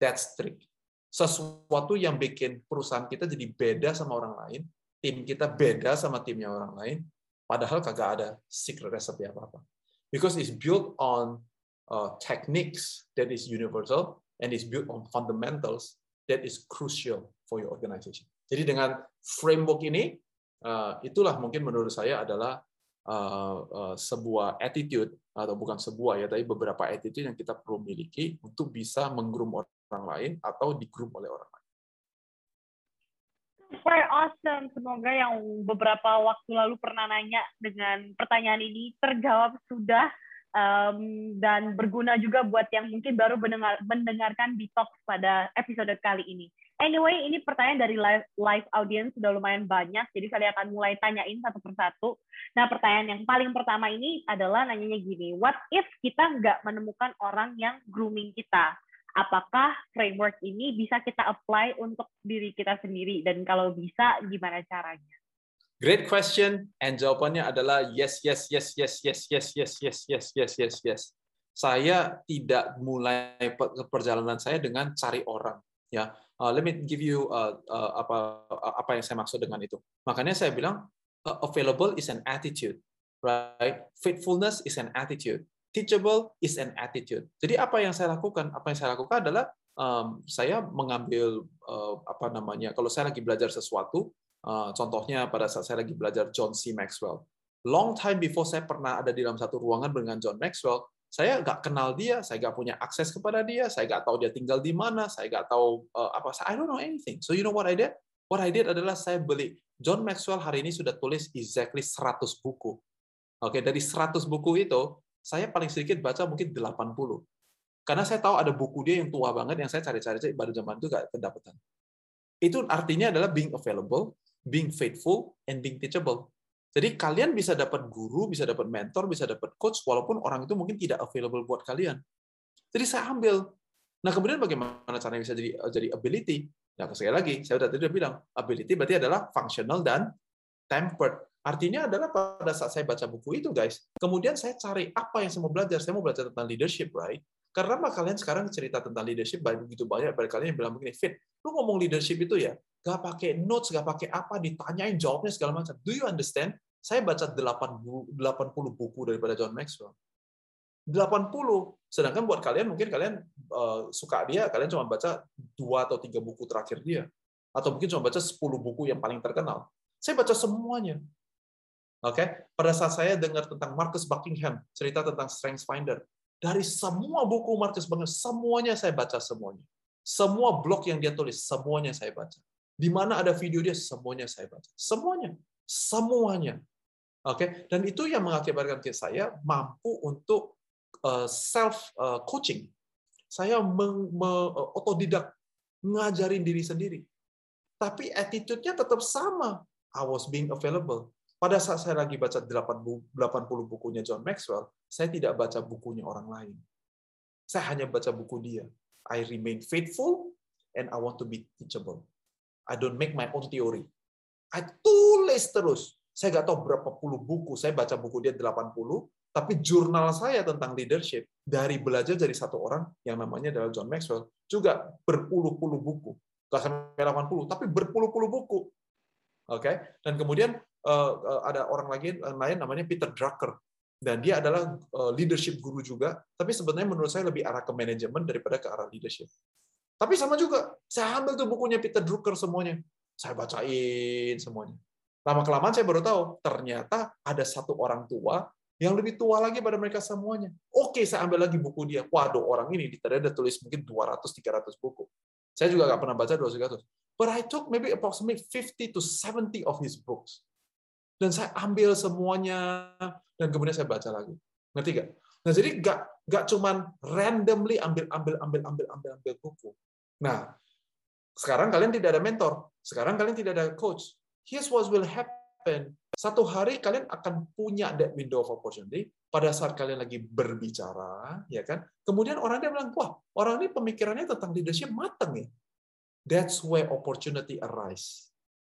That's trick. Sesuatu yang bikin perusahaan kita jadi beda sama orang lain, tim kita beda sama timnya orang lain, padahal kagak ada secret recipe apa-apa. Because it's built on uh, techniques that is universal and is built on fundamentals that is crucial for your organization. Jadi dengan framework ini, uh, itulah mungkin menurut saya adalah uh, uh, sebuah attitude atau bukan sebuah ya, tapi beberapa attitude yang kita perlu miliki untuk bisa menggroom orang lain atau di grup oleh orang lain. Super awesome. Semoga yang beberapa waktu lalu pernah nanya dengan pertanyaan ini terjawab sudah um, dan berguna juga buat yang mungkin baru mendengar, mendengarkan detox pada episode kali ini. Anyway, ini pertanyaan dari live, live audience sudah lumayan banyak, jadi saya akan mulai tanyain satu persatu. Nah, pertanyaan yang paling pertama ini adalah nanyanya gini, what if kita nggak menemukan orang yang grooming kita? Apakah framework ini bisa kita apply untuk diri kita sendiri? Dan kalau bisa, gimana caranya? Great question, and jawabannya adalah yes, yes, yes, yes, yes, yes, yes, yes, yes, yes, yes, yes. Saya tidak mulai perjalanan saya dengan cari orang. Ya, uh, let me give you uh, uh, apa apa yang saya maksud dengan itu. Makanya saya bilang uh, available is an attitude, right? Faithfulness is an attitude. Teachable is an attitude. Jadi apa yang saya lakukan? Apa yang saya lakukan adalah um, saya mengambil uh, apa namanya? Kalau saya lagi belajar sesuatu, Uh, contohnya pada saat saya lagi belajar John C. Maxwell. Long time before saya pernah ada di dalam satu ruangan dengan John Maxwell, saya nggak kenal dia, saya nggak punya akses kepada dia, saya nggak tahu dia tinggal di mana, saya nggak tahu uh, apa, I don't know anything. So you know what I did? What I did adalah saya beli John Maxwell hari ini sudah tulis exactly 100 buku. Oke, okay, dari 100 buku itu, saya paling sedikit baca mungkin 80. Karena saya tahu ada buku dia yang tua banget yang saya cari-cari pada zaman itu nggak kedapatan. Itu artinya adalah being available, being faithful, and being teachable. Jadi kalian bisa dapat guru, bisa dapat mentor, bisa dapat coach, walaupun orang itu mungkin tidak available buat kalian. Jadi saya ambil. Nah kemudian bagaimana caranya bisa jadi jadi ability? Nah sekali lagi, saya sudah tadi bilang, ability berarti adalah functional dan tempered. Artinya adalah pada saat saya baca buku itu, guys, kemudian saya cari apa yang saya mau belajar. Saya mau belajar tentang leadership, right? Karena kalian sekarang cerita tentang leadership begitu banyak pada kalian yang bilang begini, Fit, lu ngomong leadership itu ya, gak pakai notes, gak pakai apa, ditanyain jawabnya segala macam. Do you understand? Saya baca 80, 80 buku daripada John Maxwell. 80. Sedangkan buat kalian mungkin kalian uh, suka dia, kalian cuma baca dua atau tiga buku terakhir dia. Atau mungkin cuma baca 10 buku yang paling terkenal. Saya baca semuanya. Oke, okay? pada saat saya dengar tentang Marcus Buckingham, cerita tentang Strength Finder, dari semua buku Marcus Buckingham, semuanya saya baca semuanya. Semua blog yang dia tulis, semuanya saya baca. Di mana ada video dia, semuanya saya baca. Semuanya. Semuanya. Oke, okay? dan itu yang mengakibatkan saya mampu untuk uh, self uh, coaching. Saya uh, otodidak ngajarin diri sendiri. Tapi attitude-nya tetap sama. I was being available. Pada saat saya lagi baca 80 bukunya John Maxwell, saya tidak baca bukunya orang lain. Saya hanya baca buku dia. I remain faithful and I want to be teachable. I don't make my own theory. I tulis terus. Saya nggak tahu berapa puluh buku. Saya baca buku dia 80, tapi jurnal saya tentang leadership dari belajar dari satu orang yang namanya adalah John Maxwell juga berpuluh-puluh buku. Gak sampai 80, tapi berpuluh-puluh buku. Oke, okay? dan kemudian ada orang lagi uh, lain namanya Peter Drucker dan dia adalah leadership guru juga, tapi sebenarnya menurut saya lebih arah ke manajemen daripada ke arah leadership. Tapi sama juga, saya ambil tuh bukunya Peter Drucker semuanya, saya bacain semuanya. Lama kelamaan saya baru tahu ternyata ada satu orang tua yang lebih tua lagi pada mereka semuanya. Oke, saya ambil lagi buku dia. Waduh, orang ini di ada tulis mungkin 200-300 buku. Saya juga nggak pernah baca 200 But I took maybe approximately 50 to 70 of his books. Dan saya ambil semuanya, dan kemudian saya baca lagi. Ngerti gak? Nah, jadi nggak nggak cuman randomly ambil ambil ambil ambil ambil ambil buku. Nah, sekarang kalian tidak ada mentor, sekarang kalian tidak ada coach. Here's what will happen. Satu hari kalian akan punya that window of opportunity pada saat kalian lagi berbicara, ya kan? Kemudian orang dia bilang, wah, orang ini pemikirannya tentang leadership matang ya. That's where opportunity arise.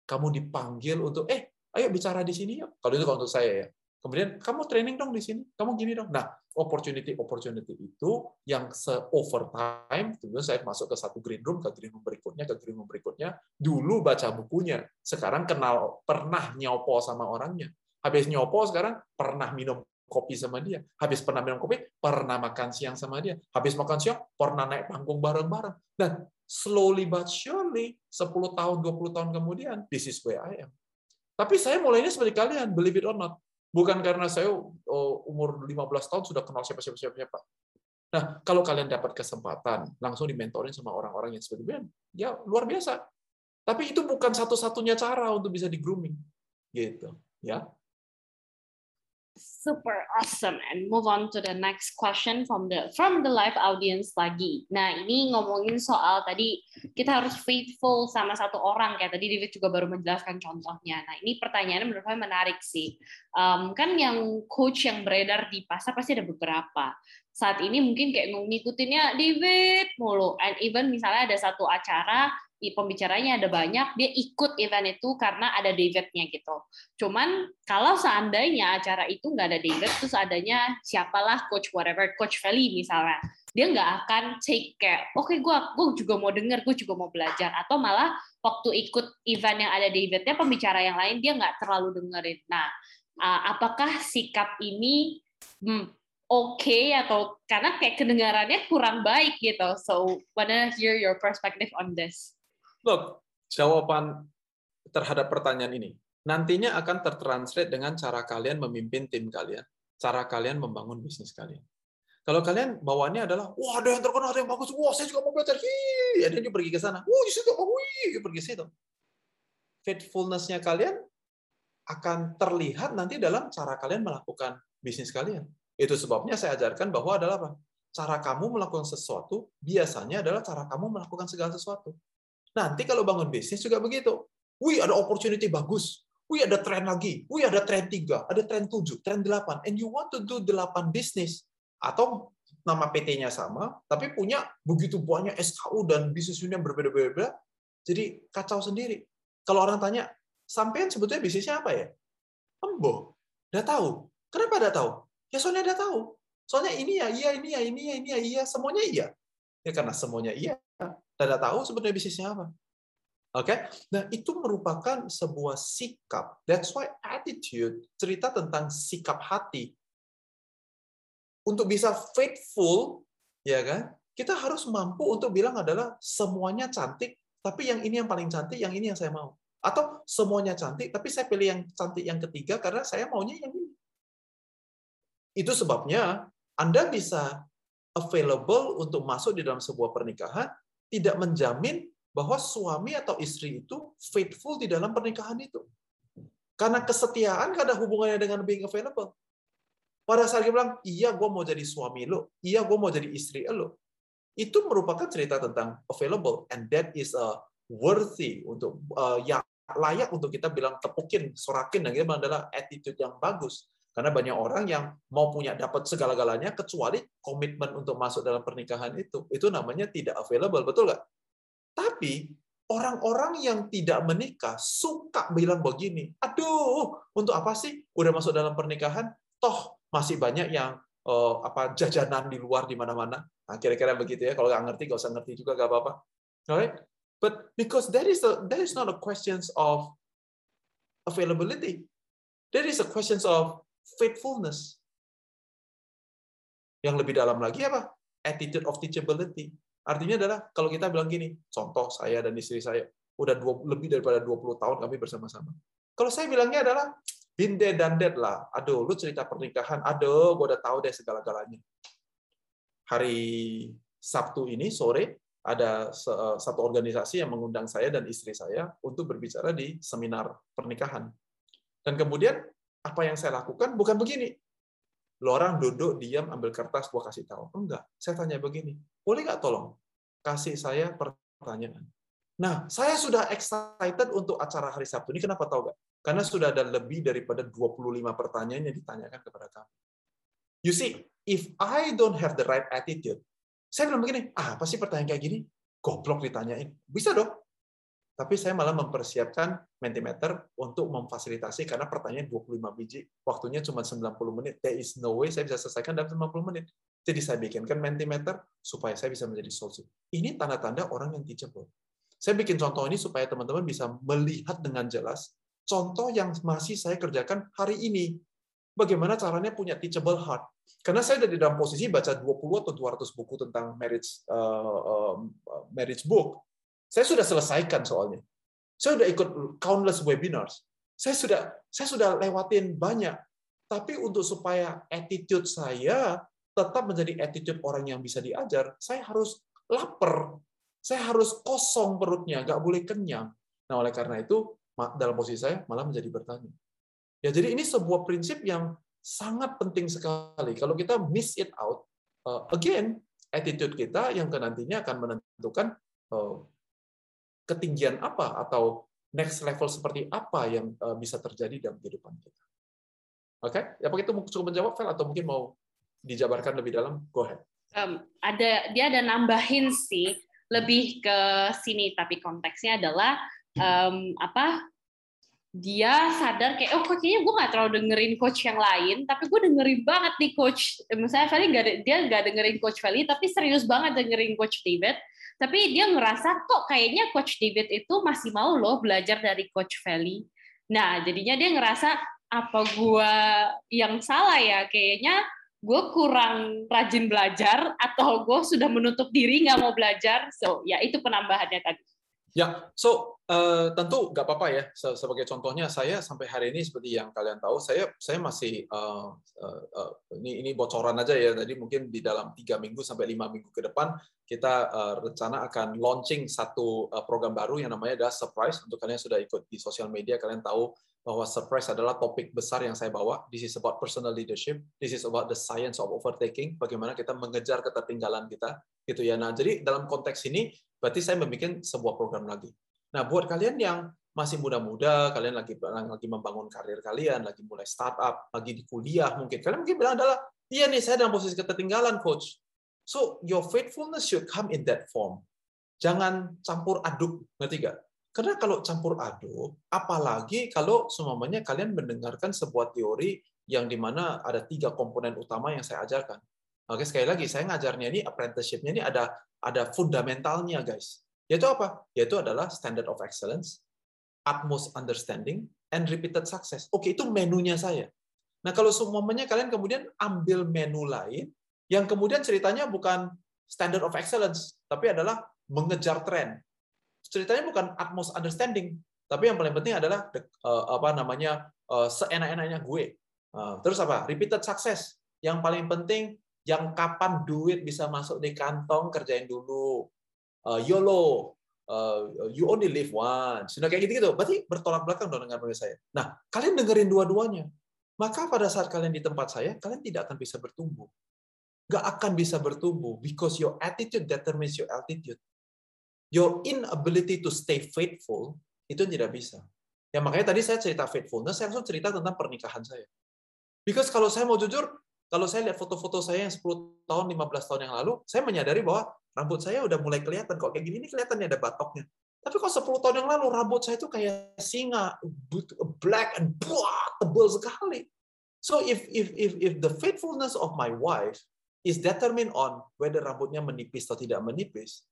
Kamu dipanggil untuk, eh, ayo bicara di sini yuk. Kalau itu kalau untuk saya ya. Kemudian kamu training dong di sini, kamu gini dong. Nah, opportunity opportunity itu yang se overtime, kemudian saya masuk ke satu green room, ke green room berikutnya, ke green room berikutnya. Dulu baca bukunya, sekarang kenal pernah nyopo sama orangnya. Habis nyopo sekarang pernah minum kopi sama dia. Habis pernah minum kopi, pernah makan siang sama dia. Habis makan siang, pernah naik panggung bareng-bareng. Dan slowly but surely, 10 tahun, 20 tahun kemudian, this is where I am. Tapi saya mulainya seperti kalian, believe it or not. Bukan karena saya oh, umur 15 tahun sudah kenal siapa-siapa. siapa. Nah, kalau kalian dapat kesempatan, langsung dimentorin sama orang-orang yang seperti itu, ya luar biasa. Tapi itu bukan satu-satunya cara untuk bisa di grooming. Gitu, ya. Super awesome and move on to the next question from the from the live audience lagi. Nah, ini ngomongin soal tadi kita harus faithful sama satu orang kayak tadi David juga baru menjelaskan contohnya. Nah, ini pertanyaannya menurut saya menarik sih. Um, kan yang coach yang beredar di pasar pasti ada beberapa. Saat ini mungkin kayak ngikutinnya David mulu and even misalnya ada satu acara pembicaranya ada banyak, dia ikut event itu karena ada Davidnya gitu. Cuman kalau seandainya acara itu nggak ada David, terus adanya siapalah coach whatever, coach Feli misalnya, dia nggak akan take care. Oke, okay, gue gue juga mau denger, gue juga mau belajar. Atau malah waktu ikut event yang ada Davidnya, pembicara yang lain dia nggak terlalu dengerin. Nah, apakah sikap ini hmm, oke okay, atau karena kayak kedengarannya kurang baik gitu. So, wanna hear your perspective on this? Look, jawaban terhadap pertanyaan ini nantinya akan tertranslate dengan cara kalian memimpin tim kalian, cara kalian membangun bisnis kalian. Kalau kalian bawaannya adalah, wah ada yang terkenal, ada yang bagus, wah saya juga mau belajar, hi, ada yang pergi ke sana, wah di situ, wih, pergi ke situ. Faithfulness-nya kalian akan terlihat nanti dalam cara kalian melakukan bisnis kalian. Itu sebabnya saya ajarkan bahwa adalah apa? Cara kamu melakukan sesuatu biasanya adalah cara kamu melakukan segala sesuatu. Nanti kalau bangun bisnis juga begitu. Wih, ada opportunity bagus. Wih, ada tren lagi. Wih, ada tren 3, ada tren 7, tren 8. And you want to do 8 bisnis. Atau nama PT-nya sama, tapi punya begitu banyak SKU dan bisnis unit yang berbeda-beda. Jadi kacau sendiri. Kalau orang tanya, sampean sebetulnya bisnisnya apa ya? Embo. Udah tahu. Kenapa udah tahu? Ya soalnya udah tahu. Soalnya ini ya, iya, ini ya, ini ya, ini ya, iya, semuanya iya. Ya karena semuanya iya, tidak tahu sebenarnya bisnisnya apa. Oke, okay? nah itu merupakan sebuah sikap. That's why attitude cerita tentang sikap hati. Untuk bisa faithful, ya kan? Kita harus mampu untuk bilang adalah semuanya cantik, tapi yang ini yang paling cantik, yang ini yang saya mau. Atau semuanya cantik, tapi saya pilih yang cantik yang ketiga karena saya maunya yang ini. Itu sebabnya Anda bisa available untuk masuk di dalam sebuah pernikahan, tidak menjamin bahwa suami atau istri itu faithful di dalam pernikahan itu. Karena kesetiaan ada hubungannya dengan being available. Pada saat dia bilang, iya gue mau jadi suami lo, iya gue mau jadi istri lo. Itu merupakan cerita tentang available. And that is a worthy, untuk uh, yang layak untuk kita bilang tepukin, sorakin, dan itu adalah attitude yang bagus. Karena banyak orang yang mau punya dapat segala-galanya kecuali komitmen untuk masuk dalam pernikahan itu. Itu namanya tidak available, betul nggak? Tapi orang-orang yang tidak menikah suka bilang begini, aduh, untuk apa sih udah masuk dalam pernikahan? Toh masih banyak yang uh, apa jajanan di luar di mana-mana. Nah, kira-kira begitu ya. Kalau nggak ngerti, nggak usah ngerti juga, nggak apa-apa. Alright? But because that is a, that is not a questions of availability. That is a questions of faithfulness. Yang lebih dalam lagi apa? Attitude of teachability. Artinya adalah kalau kita bilang gini, contoh saya dan istri saya, udah dua, lebih daripada 20 tahun kami bersama-sama. Kalau saya bilangnya adalah, been dead dan dead lah. Aduh, lu cerita pernikahan, aduh, gue udah tahu deh segala-galanya. Hari Sabtu ini, sore, ada satu organisasi yang mengundang saya dan istri saya untuk berbicara di seminar pernikahan. Dan kemudian apa yang saya lakukan bukan begini. Lo orang duduk, diam, ambil kertas, gua kasih tahu. Enggak, saya tanya begini. Boleh nggak tolong kasih saya pertanyaan? Nah, saya sudah excited untuk acara hari Sabtu ini. Kenapa tahu nggak? Karena sudah ada lebih daripada 25 pertanyaan yang ditanyakan kepada kami. You see, if I don't have the right attitude, saya bilang begini, ah, apa sih pertanyaan kayak gini? Goblok ditanyain. Bisa dong. Tapi saya malah mempersiapkan Mentimeter untuk memfasilitasi karena pertanyaan 25 biji, waktunya cuma 90 menit. There is no way saya bisa selesaikan dalam 90 menit. Jadi saya bikinkan Mentimeter supaya saya bisa menjadi solusi. Ini tanda-tanda orang yang teachable. Saya bikin contoh ini supaya teman-teman bisa melihat dengan jelas contoh yang masih saya kerjakan hari ini. Bagaimana caranya punya teachable heart. Karena saya ada di dalam posisi baca 20 atau 200 buku tentang marriage uh, uh, marriage book saya sudah selesaikan soalnya. Saya sudah ikut countless webinars. Saya sudah saya sudah lewatin banyak. Tapi untuk supaya attitude saya tetap menjadi attitude orang yang bisa diajar, saya harus lapar. Saya harus kosong perutnya, nggak boleh kenyang. Nah, oleh karena itu, dalam posisi saya malah menjadi bertanya. Ya, jadi ini sebuah prinsip yang sangat penting sekali. Kalau kita miss it out, uh, again, attitude kita yang ke nantinya akan menentukan uh, ketinggian apa atau next level seperti apa yang uh, bisa terjadi dalam kehidupan kita. Oke, okay? apa itu cukup menjawab, Fel, atau mungkin mau dijabarkan lebih dalam? Go ahead. Um, ada dia ada nambahin sih lebih ke sini, tapi konteksnya adalah um, apa dia sadar kayak oh kayaknya gue nggak terlalu dengerin coach yang lain tapi gue dengerin banget nih coach misalnya Feli gak, dia nggak dengerin coach Feli tapi serius banget dengerin coach David tapi dia ngerasa kok kayaknya coach David itu masih mau loh belajar dari coach Feli nah jadinya dia ngerasa apa gue yang salah ya? Kayaknya gue kurang rajin belajar atau gue sudah menutup diri nggak mau belajar. So ya itu penambahannya tadi Ya, so uh, tentu nggak apa-apa ya. Sebagai contohnya, saya sampai hari ini seperti yang kalian tahu, saya saya masih uh, uh, uh, ini ini bocoran aja ya. Tadi mungkin di dalam tiga minggu sampai lima minggu ke depan kita uh, rencana akan launching satu uh, program baru yang namanya adalah surprise. Untuk kalian yang sudah ikut di sosial media, kalian tahu bahwa surprise adalah topik besar yang saya bawa. This is about personal leadership. This is about the science of overtaking. Bagaimana kita mengejar ketertinggalan kita, gitu ya. Nah, jadi dalam konteks ini berarti saya membuat sebuah program lagi. Nah, buat kalian yang masih muda-muda, kalian lagi lagi membangun karir kalian, lagi mulai startup, lagi di kuliah mungkin, kalian mungkin bilang adalah, iya nih saya dalam posisi ketertinggalan, coach. So your faithfulness should come in that form. Jangan campur aduk, ngerti gak? Karena kalau campur aduk, apalagi kalau semuanya kalian mendengarkan sebuah teori yang di mana ada tiga komponen utama yang saya ajarkan. Oke, sekali lagi saya ngajarnya ini apprenticeship-nya ini ada ada fundamentalnya, guys. Yaitu apa? Yaitu adalah standard of excellence, utmost understanding, and repeated success. Oke, itu menunya saya. Nah, kalau semuanya kalian kemudian ambil menu lain, yang kemudian ceritanya bukan standard of excellence, tapi adalah mengejar tren. Ceritanya bukan utmost understanding, tapi yang paling penting adalah uh, apa namanya uh, seenak-enaknya gue. Uh, terus apa? Repeated success. Yang paling penting yang kapan duit bisa masuk di kantong kerjain dulu. Uh, YOLO. Uh, you only live once. Sudah kayak gitu gitu berarti bertolak belakang dong dengan saya. Nah kalian dengerin dua-duanya. Maka pada saat kalian di tempat saya kalian tidak akan bisa bertumbuh. Gak akan bisa bertumbuh because your attitude determines your altitude. Your inability to stay faithful itu tidak bisa. Ya makanya tadi saya cerita faithfulness saya langsung cerita tentang pernikahan saya. Because kalau saya mau jujur kalau saya lihat foto-foto saya yang 10 tahun, 15 tahun yang lalu, saya menyadari bahwa rambut saya udah mulai kelihatan. Kok kayak gini, ini kelihatan ada batoknya. Tapi kok 10 tahun yang lalu, rambut saya itu kayak singa, black and buah, tebal sekali. So if if if if the faithfulness of my wife is determined on whether rambutnya menipis atau tidak menipis,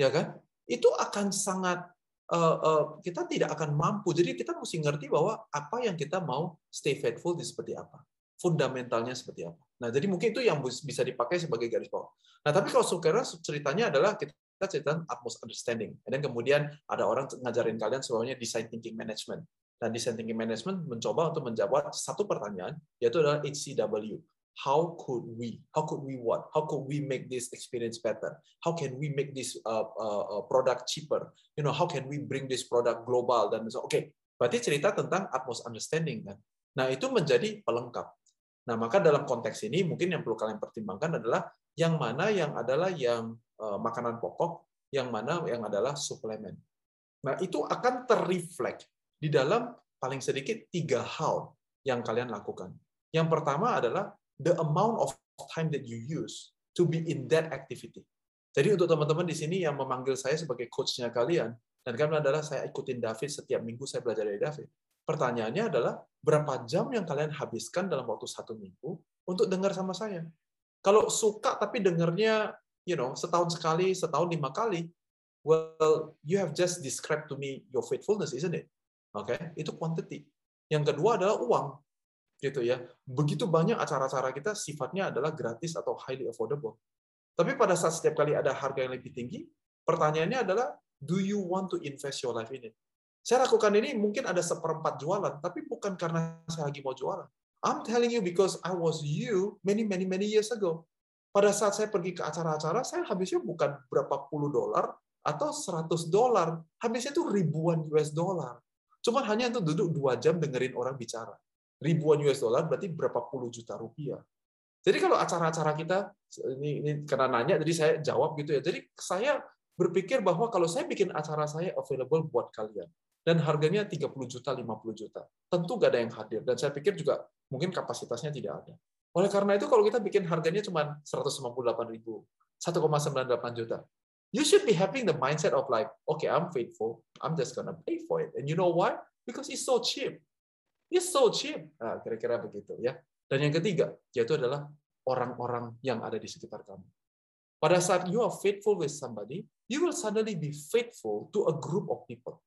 ya kan? Itu akan sangat uh, uh, kita tidak akan mampu. Jadi kita mesti ngerti bahwa apa yang kita mau stay faithful di seperti apa fundamentalnya seperti apa. Nah, jadi mungkin itu yang bisa dipakai sebagai garis bawah. Nah, tapi kalau saudara ceritanya adalah kita cerita utmost understanding. Dan kemudian ada orang ngajarin kalian semuanya design thinking management. Dan design thinking management mencoba untuk menjawab satu pertanyaan, yaitu adalah HCW. How could we? How could we what? How could we make this experience better? How can we make this uh, uh, uh product cheaper? You know, how can we bring this product global dan so. Oke, okay. berarti cerita tentang utmost understanding kan. Nah, itu menjadi pelengkap. Nah, maka dalam konteks ini mungkin yang perlu kalian pertimbangkan adalah yang mana yang adalah yang uh, makanan pokok, yang mana yang adalah suplemen. Nah, itu akan terreflect di dalam paling sedikit tiga hal yang kalian lakukan. Yang pertama adalah the amount of time that you use to be in that activity. Jadi untuk teman-teman di sini yang memanggil saya sebagai coachnya kalian, dan kalian adalah saya ikutin David setiap minggu saya belajar dari David. Pertanyaannya adalah berapa jam yang kalian habiskan dalam waktu satu minggu untuk dengar sama saya. Kalau suka tapi dengarnya, you know, setahun sekali, setahun lima kali, well, you have just described to me your faithfulness, isn't it? Oke, okay? itu quantity. Yang kedua adalah uang, gitu ya. Begitu banyak acara-acara kita sifatnya adalah gratis atau highly affordable. Tapi pada saat setiap kali ada harga yang lebih tinggi, pertanyaannya adalah, do you want to invest your life in it? Saya lakukan ini mungkin ada seperempat jualan, tapi bukan karena saya lagi mau jualan. I'm telling you because I was you many many many years ago. Pada saat saya pergi ke acara-acara, saya habisnya bukan berapa puluh dolar atau 100 dolar, habisnya itu ribuan US dollar. Cuma hanya untuk duduk dua jam dengerin orang bicara. ribuan US dollar berarti berapa puluh juta rupiah. Jadi kalau acara-acara kita ini, ini karena nanya jadi saya jawab gitu ya. Jadi saya berpikir bahwa kalau saya bikin acara saya available buat kalian dan harganya 30 juta, 50 juta, tentu gak ada yang hadir dan saya pikir juga mungkin kapasitasnya tidak ada. Oleh karena itu kalau kita bikin harganya cuma 158 ribu, 1,98 juta, you should be having the mindset of like, okay, I'm faithful, I'm just gonna pay for it. And you know why? Because it's so cheap. It's so cheap. Nah, kira-kira begitu ya. Dan yang ketiga, yaitu adalah orang-orang yang ada di sekitar kamu. Pada saat you are faithful with somebody, you will suddenly be faithful to a group of people.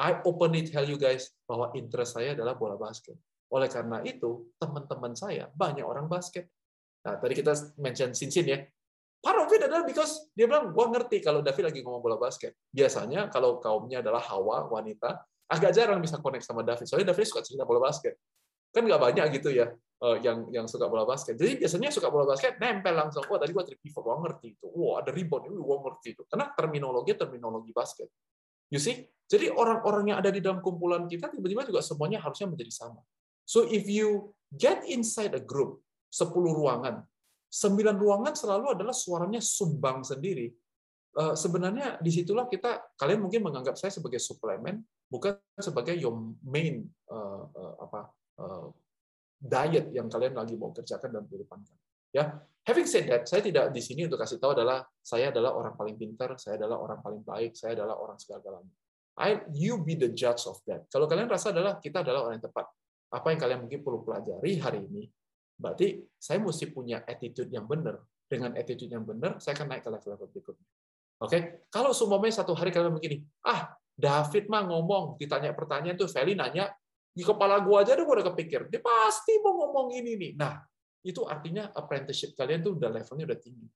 I openly tell you guys bahwa interest saya adalah bola basket. Oleh karena itu, teman-teman saya banyak orang basket. Nah, tadi kita mention Sinsin ya. Part of it adalah because dia bilang, gua ngerti kalau David lagi ngomong bola basket. Biasanya kalau kaumnya adalah Hawa, wanita, agak jarang bisa connect sama David. Soalnya David suka cerita bola basket. Kan nggak banyak gitu ya eh, yang yang suka bola basket. Jadi biasanya suka bola basket nempel langsung. Wah tadi gua trip gua ngerti itu. Wah ada rebound, ini gua ngerti itu. Karena terminologi terminologi basket. You see? Jadi orang-orang yang ada di dalam kumpulan kita tiba-tiba juga semuanya harusnya menjadi sama. So if you get inside a group, 10 ruangan, 9 ruangan selalu adalah suaranya sumbang sendiri. Eh, sebenarnya di situlah kita, kalian mungkin menganggap saya sebagai suplemen, bukan sebagai your main apa uh, diet yang kalian lagi mau kerjakan dalam kehidupan kalian. Ya, having said that, saya tidak di sini untuk kasih tahu adalah saya adalah orang paling pintar, saya adalah orang paling baik, saya adalah orang segala-galanya. I, you be the judge of that. Kalau kalian rasa adalah kita adalah orang yang tepat, apa yang kalian mungkin perlu pelajari hari ini, berarti saya mesti punya attitude yang benar. Dengan attitude yang benar, saya akan naik ke level-level berikutnya. Oke, okay? kalau semuanya satu hari kalian begini, ah David mah ngomong, ditanya pertanyaan tuh Feli nanya, di kepala gua aja udah kepikir, dia pasti mau ngomong ini nih. Nah, itu artinya apprenticeship kalian tuh udah levelnya udah tinggi.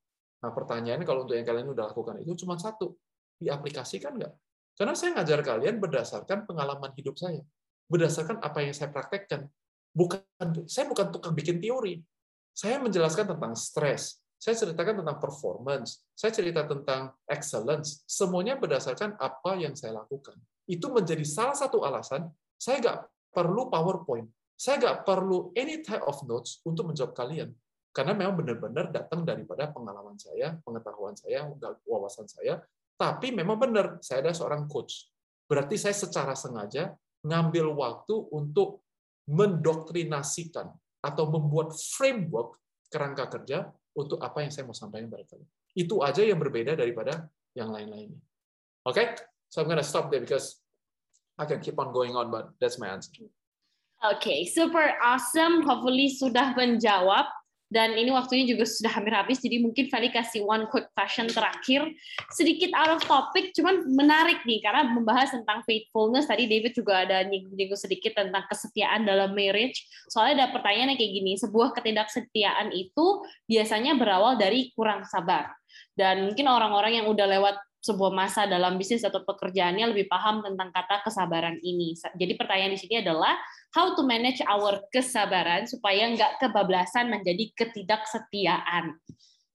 Nah, pertanyaannya kalau untuk yang kalian udah lakukan itu cuma satu, diaplikasikan nggak? Karena saya ngajar kalian berdasarkan pengalaman hidup saya, berdasarkan apa yang saya praktekkan. Bukan, saya bukan tukang bikin teori. Saya menjelaskan tentang stres, saya ceritakan tentang performance, saya cerita tentang excellence, semuanya berdasarkan apa yang saya lakukan. Itu menjadi salah satu alasan saya nggak perlu PowerPoint, saya nggak perlu any type of notes untuk menjawab kalian. Karena memang benar-benar datang daripada pengalaman saya, pengetahuan saya, wawasan saya, tapi memang benar, saya adalah seorang coach. Berarti saya secara sengaja ngambil waktu untuk mendoktrinasikan atau membuat framework kerangka kerja untuk apa yang saya mau sampaikan pada kalian. Itu aja yang berbeda daripada yang lain-lainnya. Oke? Okay? So I'm gonna stop there because I can keep on going on, but that's my answer. Oke, okay, super awesome. Hopefully sudah menjawab dan ini waktunya juga sudah hampir habis, jadi mungkin Feli kasih one quick question terakhir. Sedikit out of topic, cuman menarik nih, karena membahas tentang faithfulness, tadi David juga ada nyinggung sedikit tentang kesetiaan dalam marriage. Soalnya ada pertanyaan kayak gini, sebuah ketidaksetiaan itu biasanya berawal dari kurang sabar. Dan mungkin orang-orang yang udah lewat sebuah masa dalam bisnis atau pekerjaannya lebih paham tentang kata kesabaran ini. Jadi pertanyaan di sini adalah how to manage our kesabaran supaya nggak kebablasan menjadi ketidaksetiaan.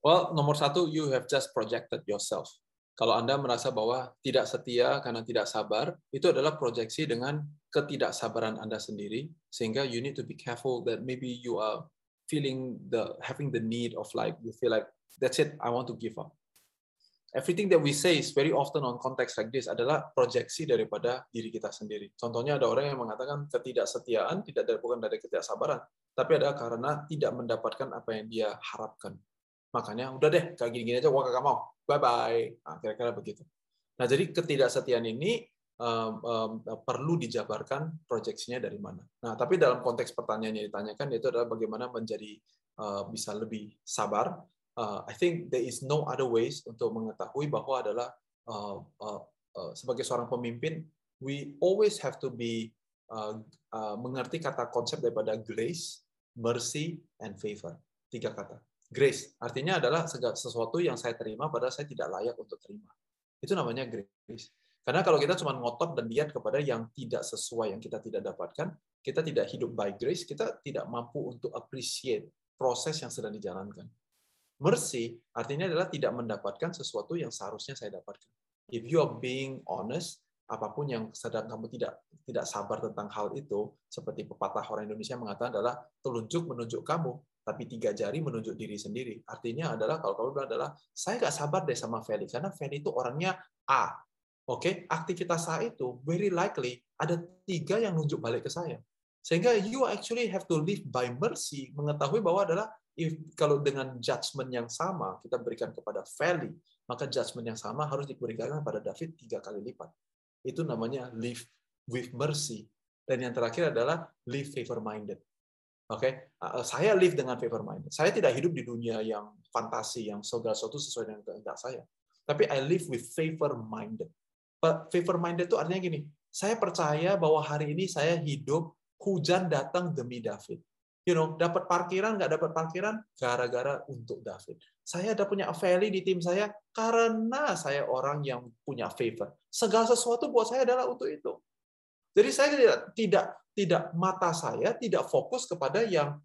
Well, nomor satu, you have just projected yourself. Kalau Anda merasa bahwa tidak setia karena tidak sabar, itu adalah proyeksi dengan ketidaksabaran Anda sendiri, sehingga you need to be careful that maybe you are feeling the having the need of like you feel like that's it, I want to give up everything that we say is very often on context like this adalah proyeksi daripada diri kita sendiri. Contohnya ada orang yang mengatakan ketidaksetiaan tidak dari bukan dari ketidaksabaran, tapi adalah karena tidak mendapatkan apa yang dia harapkan. Makanya udah deh kayak gini-gini aja gua kagak mau. Bye bye. Nah, kira-kira begitu. Nah, jadi ketidaksetiaan ini um, um, perlu dijabarkan proyeksinya dari mana. Nah, tapi dalam konteks pertanyaan yang ditanyakan itu adalah bagaimana menjadi uh, bisa lebih sabar uh, I think there is no other ways untuk mengetahui bahwa adalah uh, uh, uh, sebagai seorang pemimpin we always have to be uh, uh, mengerti kata konsep daripada grace, mercy, and favor. Tiga kata. Grace artinya adalah sesuatu yang saya terima padahal saya tidak layak untuk terima. Itu namanya grace. Karena kalau kita cuma ngotot dan lihat kepada yang tidak sesuai, yang kita tidak dapatkan, kita tidak hidup by grace, kita tidak mampu untuk appreciate proses yang sedang dijalankan. Mercy artinya adalah tidak mendapatkan sesuatu yang seharusnya saya dapatkan. If you are being honest, apa pun yang sedang kamu tidak tidak sabar tentang hal itu, seperti pepatah orang Indonesia mengatakan adalah telunjuk menunjuk kamu, tapi tiga jari menunjuk diri sendiri. Artinya adalah kalau kamu bilang adalah saya nggak sabar deh sama Feli karena Feli itu orangnya A. Oke, aktivitas A itu very likely ada tiga yang nunjuk balik ke saya. Sehingga you actually have to live by mercy, mengetahui bahwa adalah if, kalau dengan judgment yang sama kita berikan kepada Feli, maka judgment yang sama harus diberikan kepada David tiga kali lipat. Itu namanya live with mercy. Dan yang terakhir adalah live favor-minded. Oke, okay? Uh, saya live dengan favor minded. Saya tidak hidup di dunia yang fantasi, yang segala sesuatu sesuai dengan kehendak saya. Tapi I live with favor minded. Favor minded itu artinya gini, saya percaya bahwa hari ini saya hidup hujan datang demi David. You know, dapat parkiran nggak dapat parkiran gara-gara untuk David. Saya ada punya value di tim saya karena saya orang yang punya favor. Segala sesuatu buat saya adalah untuk itu. Jadi saya tidak tidak tidak mata saya tidak fokus kepada yang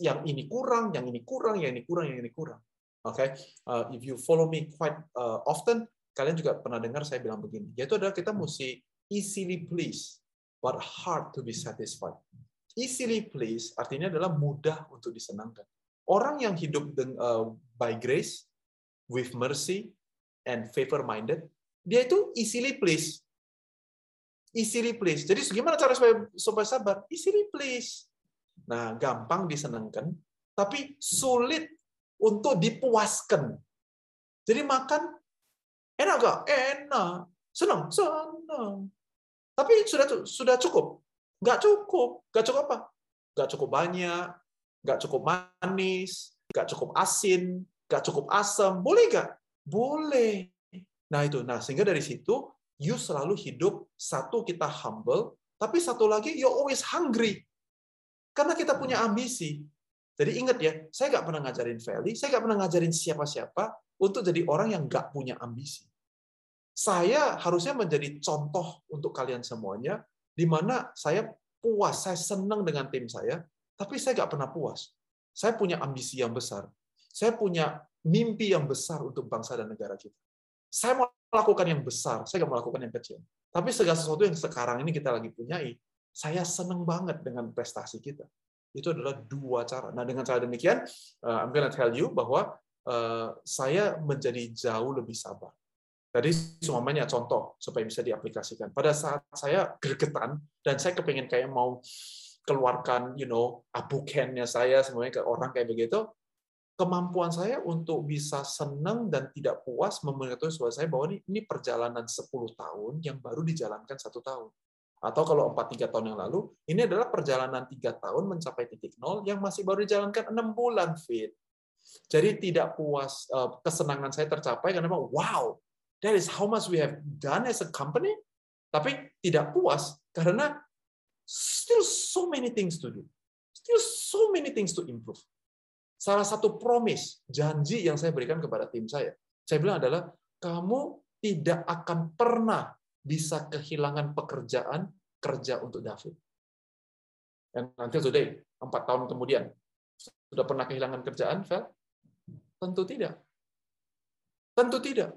yang ini kurang, yang ini kurang, yang ini kurang, yang ini kurang. Oke, okay? uh, if you follow me quite uh, often, kalian juga pernah dengar saya bilang begini, yaitu adalah kita mesti easily please, but hard to be satisfied. Easily please artinya adalah mudah untuk disenangkan. Orang yang hidup uh, by grace, with mercy, and favor-minded, dia itu easily please. Easily please. Jadi gimana cara supaya, supaya sabar? Easily please. Nah, gampang disenangkan, tapi sulit untuk dipuaskan. Jadi makan enak gak? Enak. Senang? Senang. Tapi sudah sudah cukup? Nggak cukup. Nggak cukup apa? Nggak cukup banyak, nggak cukup manis, nggak cukup asin, nggak cukup asam. Boleh nggak? Boleh. Nah itu. Nah sehingga dari situ, you selalu hidup, satu kita humble, tapi satu lagi, you always hungry. Karena kita punya ambisi. Jadi ingat ya, saya nggak pernah ngajarin Feli, saya nggak pernah ngajarin siapa-siapa untuk jadi orang yang nggak punya ambisi. Saya harusnya menjadi contoh untuk kalian semuanya, di mana saya puas, saya senang dengan tim saya, tapi saya nggak pernah puas. Saya punya ambisi yang besar. Saya punya mimpi yang besar untuk bangsa dan negara kita. Saya mau melakukan yang besar, saya nggak melakukan yang kecil. Tapi segala sesuatu yang sekarang ini kita lagi punyai, saya senang banget dengan prestasi kita. Itu adalah dua cara. Nah, dengan cara demikian, uh, I'm gonna tell you bahwa uh, saya menjadi jauh lebih sabar. Tadi semuanya contoh supaya bisa diaplikasikan. Pada saat saya gregetan dan saya kepengen kayak mau keluarkan, you know, abukennya saya semuanya ke orang kayak begitu, kemampuan saya untuk bisa senang dan tidak puas memberitahu suara saya bahwa ini, ini perjalanan 10 tahun yang baru dijalankan satu tahun. Atau kalau 4-3 tahun yang lalu, ini adalah perjalanan tiga tahun mencapai titik nol yang masih baru dijalankan enam bulan fit. Jadi tidak puas, eh, kesenangan saya tercapai karena wow, That is how much we have done as a company. Tapi tidak puas karena still so many things to do. Still so many things to improve. Salah satu promise, janji yang saya berikan kepada tim saya. Saya bilang adalah, kamu tidak akan pernah bisa kehilangan pekerjaan kerja untuk David. Dan nanti today, empat tahun kemudian, sudah pernah kehilangan kerjaan, Vel? Tentu tidak. Tentu tidak.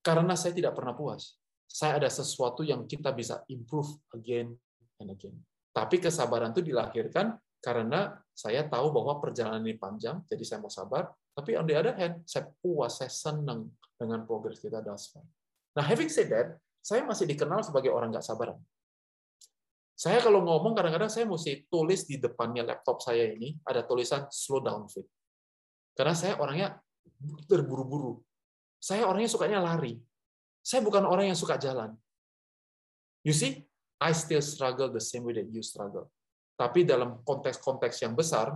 Karena saya tidak pernah puas. Saya ada sesuatu yang kita bisa improve again and again. Tapi kesabaran itu dilahirkan karena saya tahu bahwa perjalanan ini panjang, jadi saya mau sabar. Tapi on the other hand, saya puas, saya senang dengan progres kita thus far. Nah, having said that, saya masih dikenal sebagai orang nggak sabaran. Saya kalau ngomong kadang-kadang saya mesti tulis di depannya laptop saya ini ada tulisan slow down fit. Karena saya orangnya terburu-buru. Saya orangnya sukanya lari. Saya bukan orang yang suka jalan. You see, I still struggle the same way that you struggle. Tapi dalam konteks-konteks yang besar,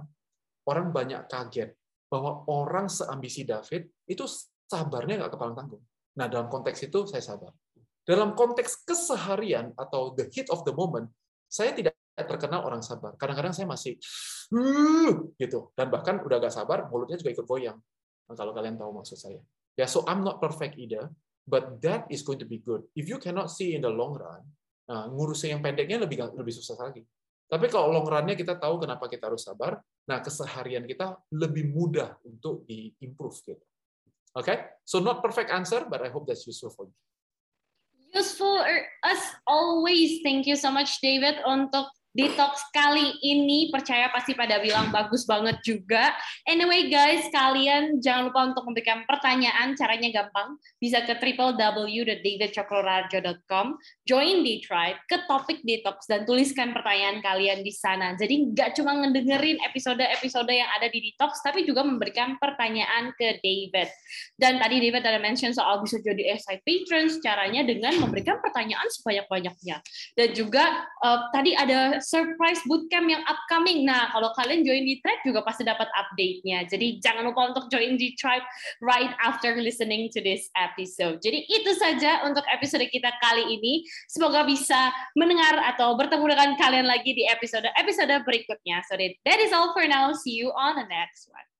orang banyak kaget bahwa orang seambisi David itu sabarnya nggak kepalang tanggung. Nah, dalam konteks itu saya sabar. Dalam konteks keseharian atau the heat of the moment, saya tidak terkenal orang sabar. Kadang-kadang saya masih gitu dan bahkan udah gak sabar, mulutnya juga ikut goyang. Nah, kalau kalian tahu maksud saya. Ya, so I'm not perfect either, but that is going to be good. If you cannot see in the long run, nah, ngurusin yang pendeknya lebih lebih susah lagi. Tapi kalau long run-nya kita tahu kenapa kita harus sabar, nah keseharian kita lebih mudah untuk di-improve gitu. Okay? So not perfect answer, but I hope that's useful for you. Useful as always. Thank you so much David untuk detox kali ini percaya pasti pada bilang bagus banget juga. Anyway guys, kalian jangan lupa untuk memberikan pertanyaan, caranya gampang. Bisa ke www.davidcokrorarjo.com, join di tribe, ke topik detox dan tuliskan pertanyaan kalian di sana. Jadi nggak cuma ngedengerin episode-episode yang ada di detox, tapi juga memberikan pertanyaan ke David. Dan tadi David ada mention soal bisa jadi SI patrons, caranya dengan memberikan pertanyaan sebanyak-banyaknya. Dan juga uh, tadi ada surprise bootcamp yang upcoming. Nah, kalau kalian join di Tribe juga pasti dapat update-nya. Jadi jangan lupa untuk join di Tribe right after listening to this episode. Jadi itu saja untuk episode kita kali ini. Semoga bisa mendengar atau bertemu dengan kalian lagi di episode-episode berikutnya. So that is all for now. See you on the next one.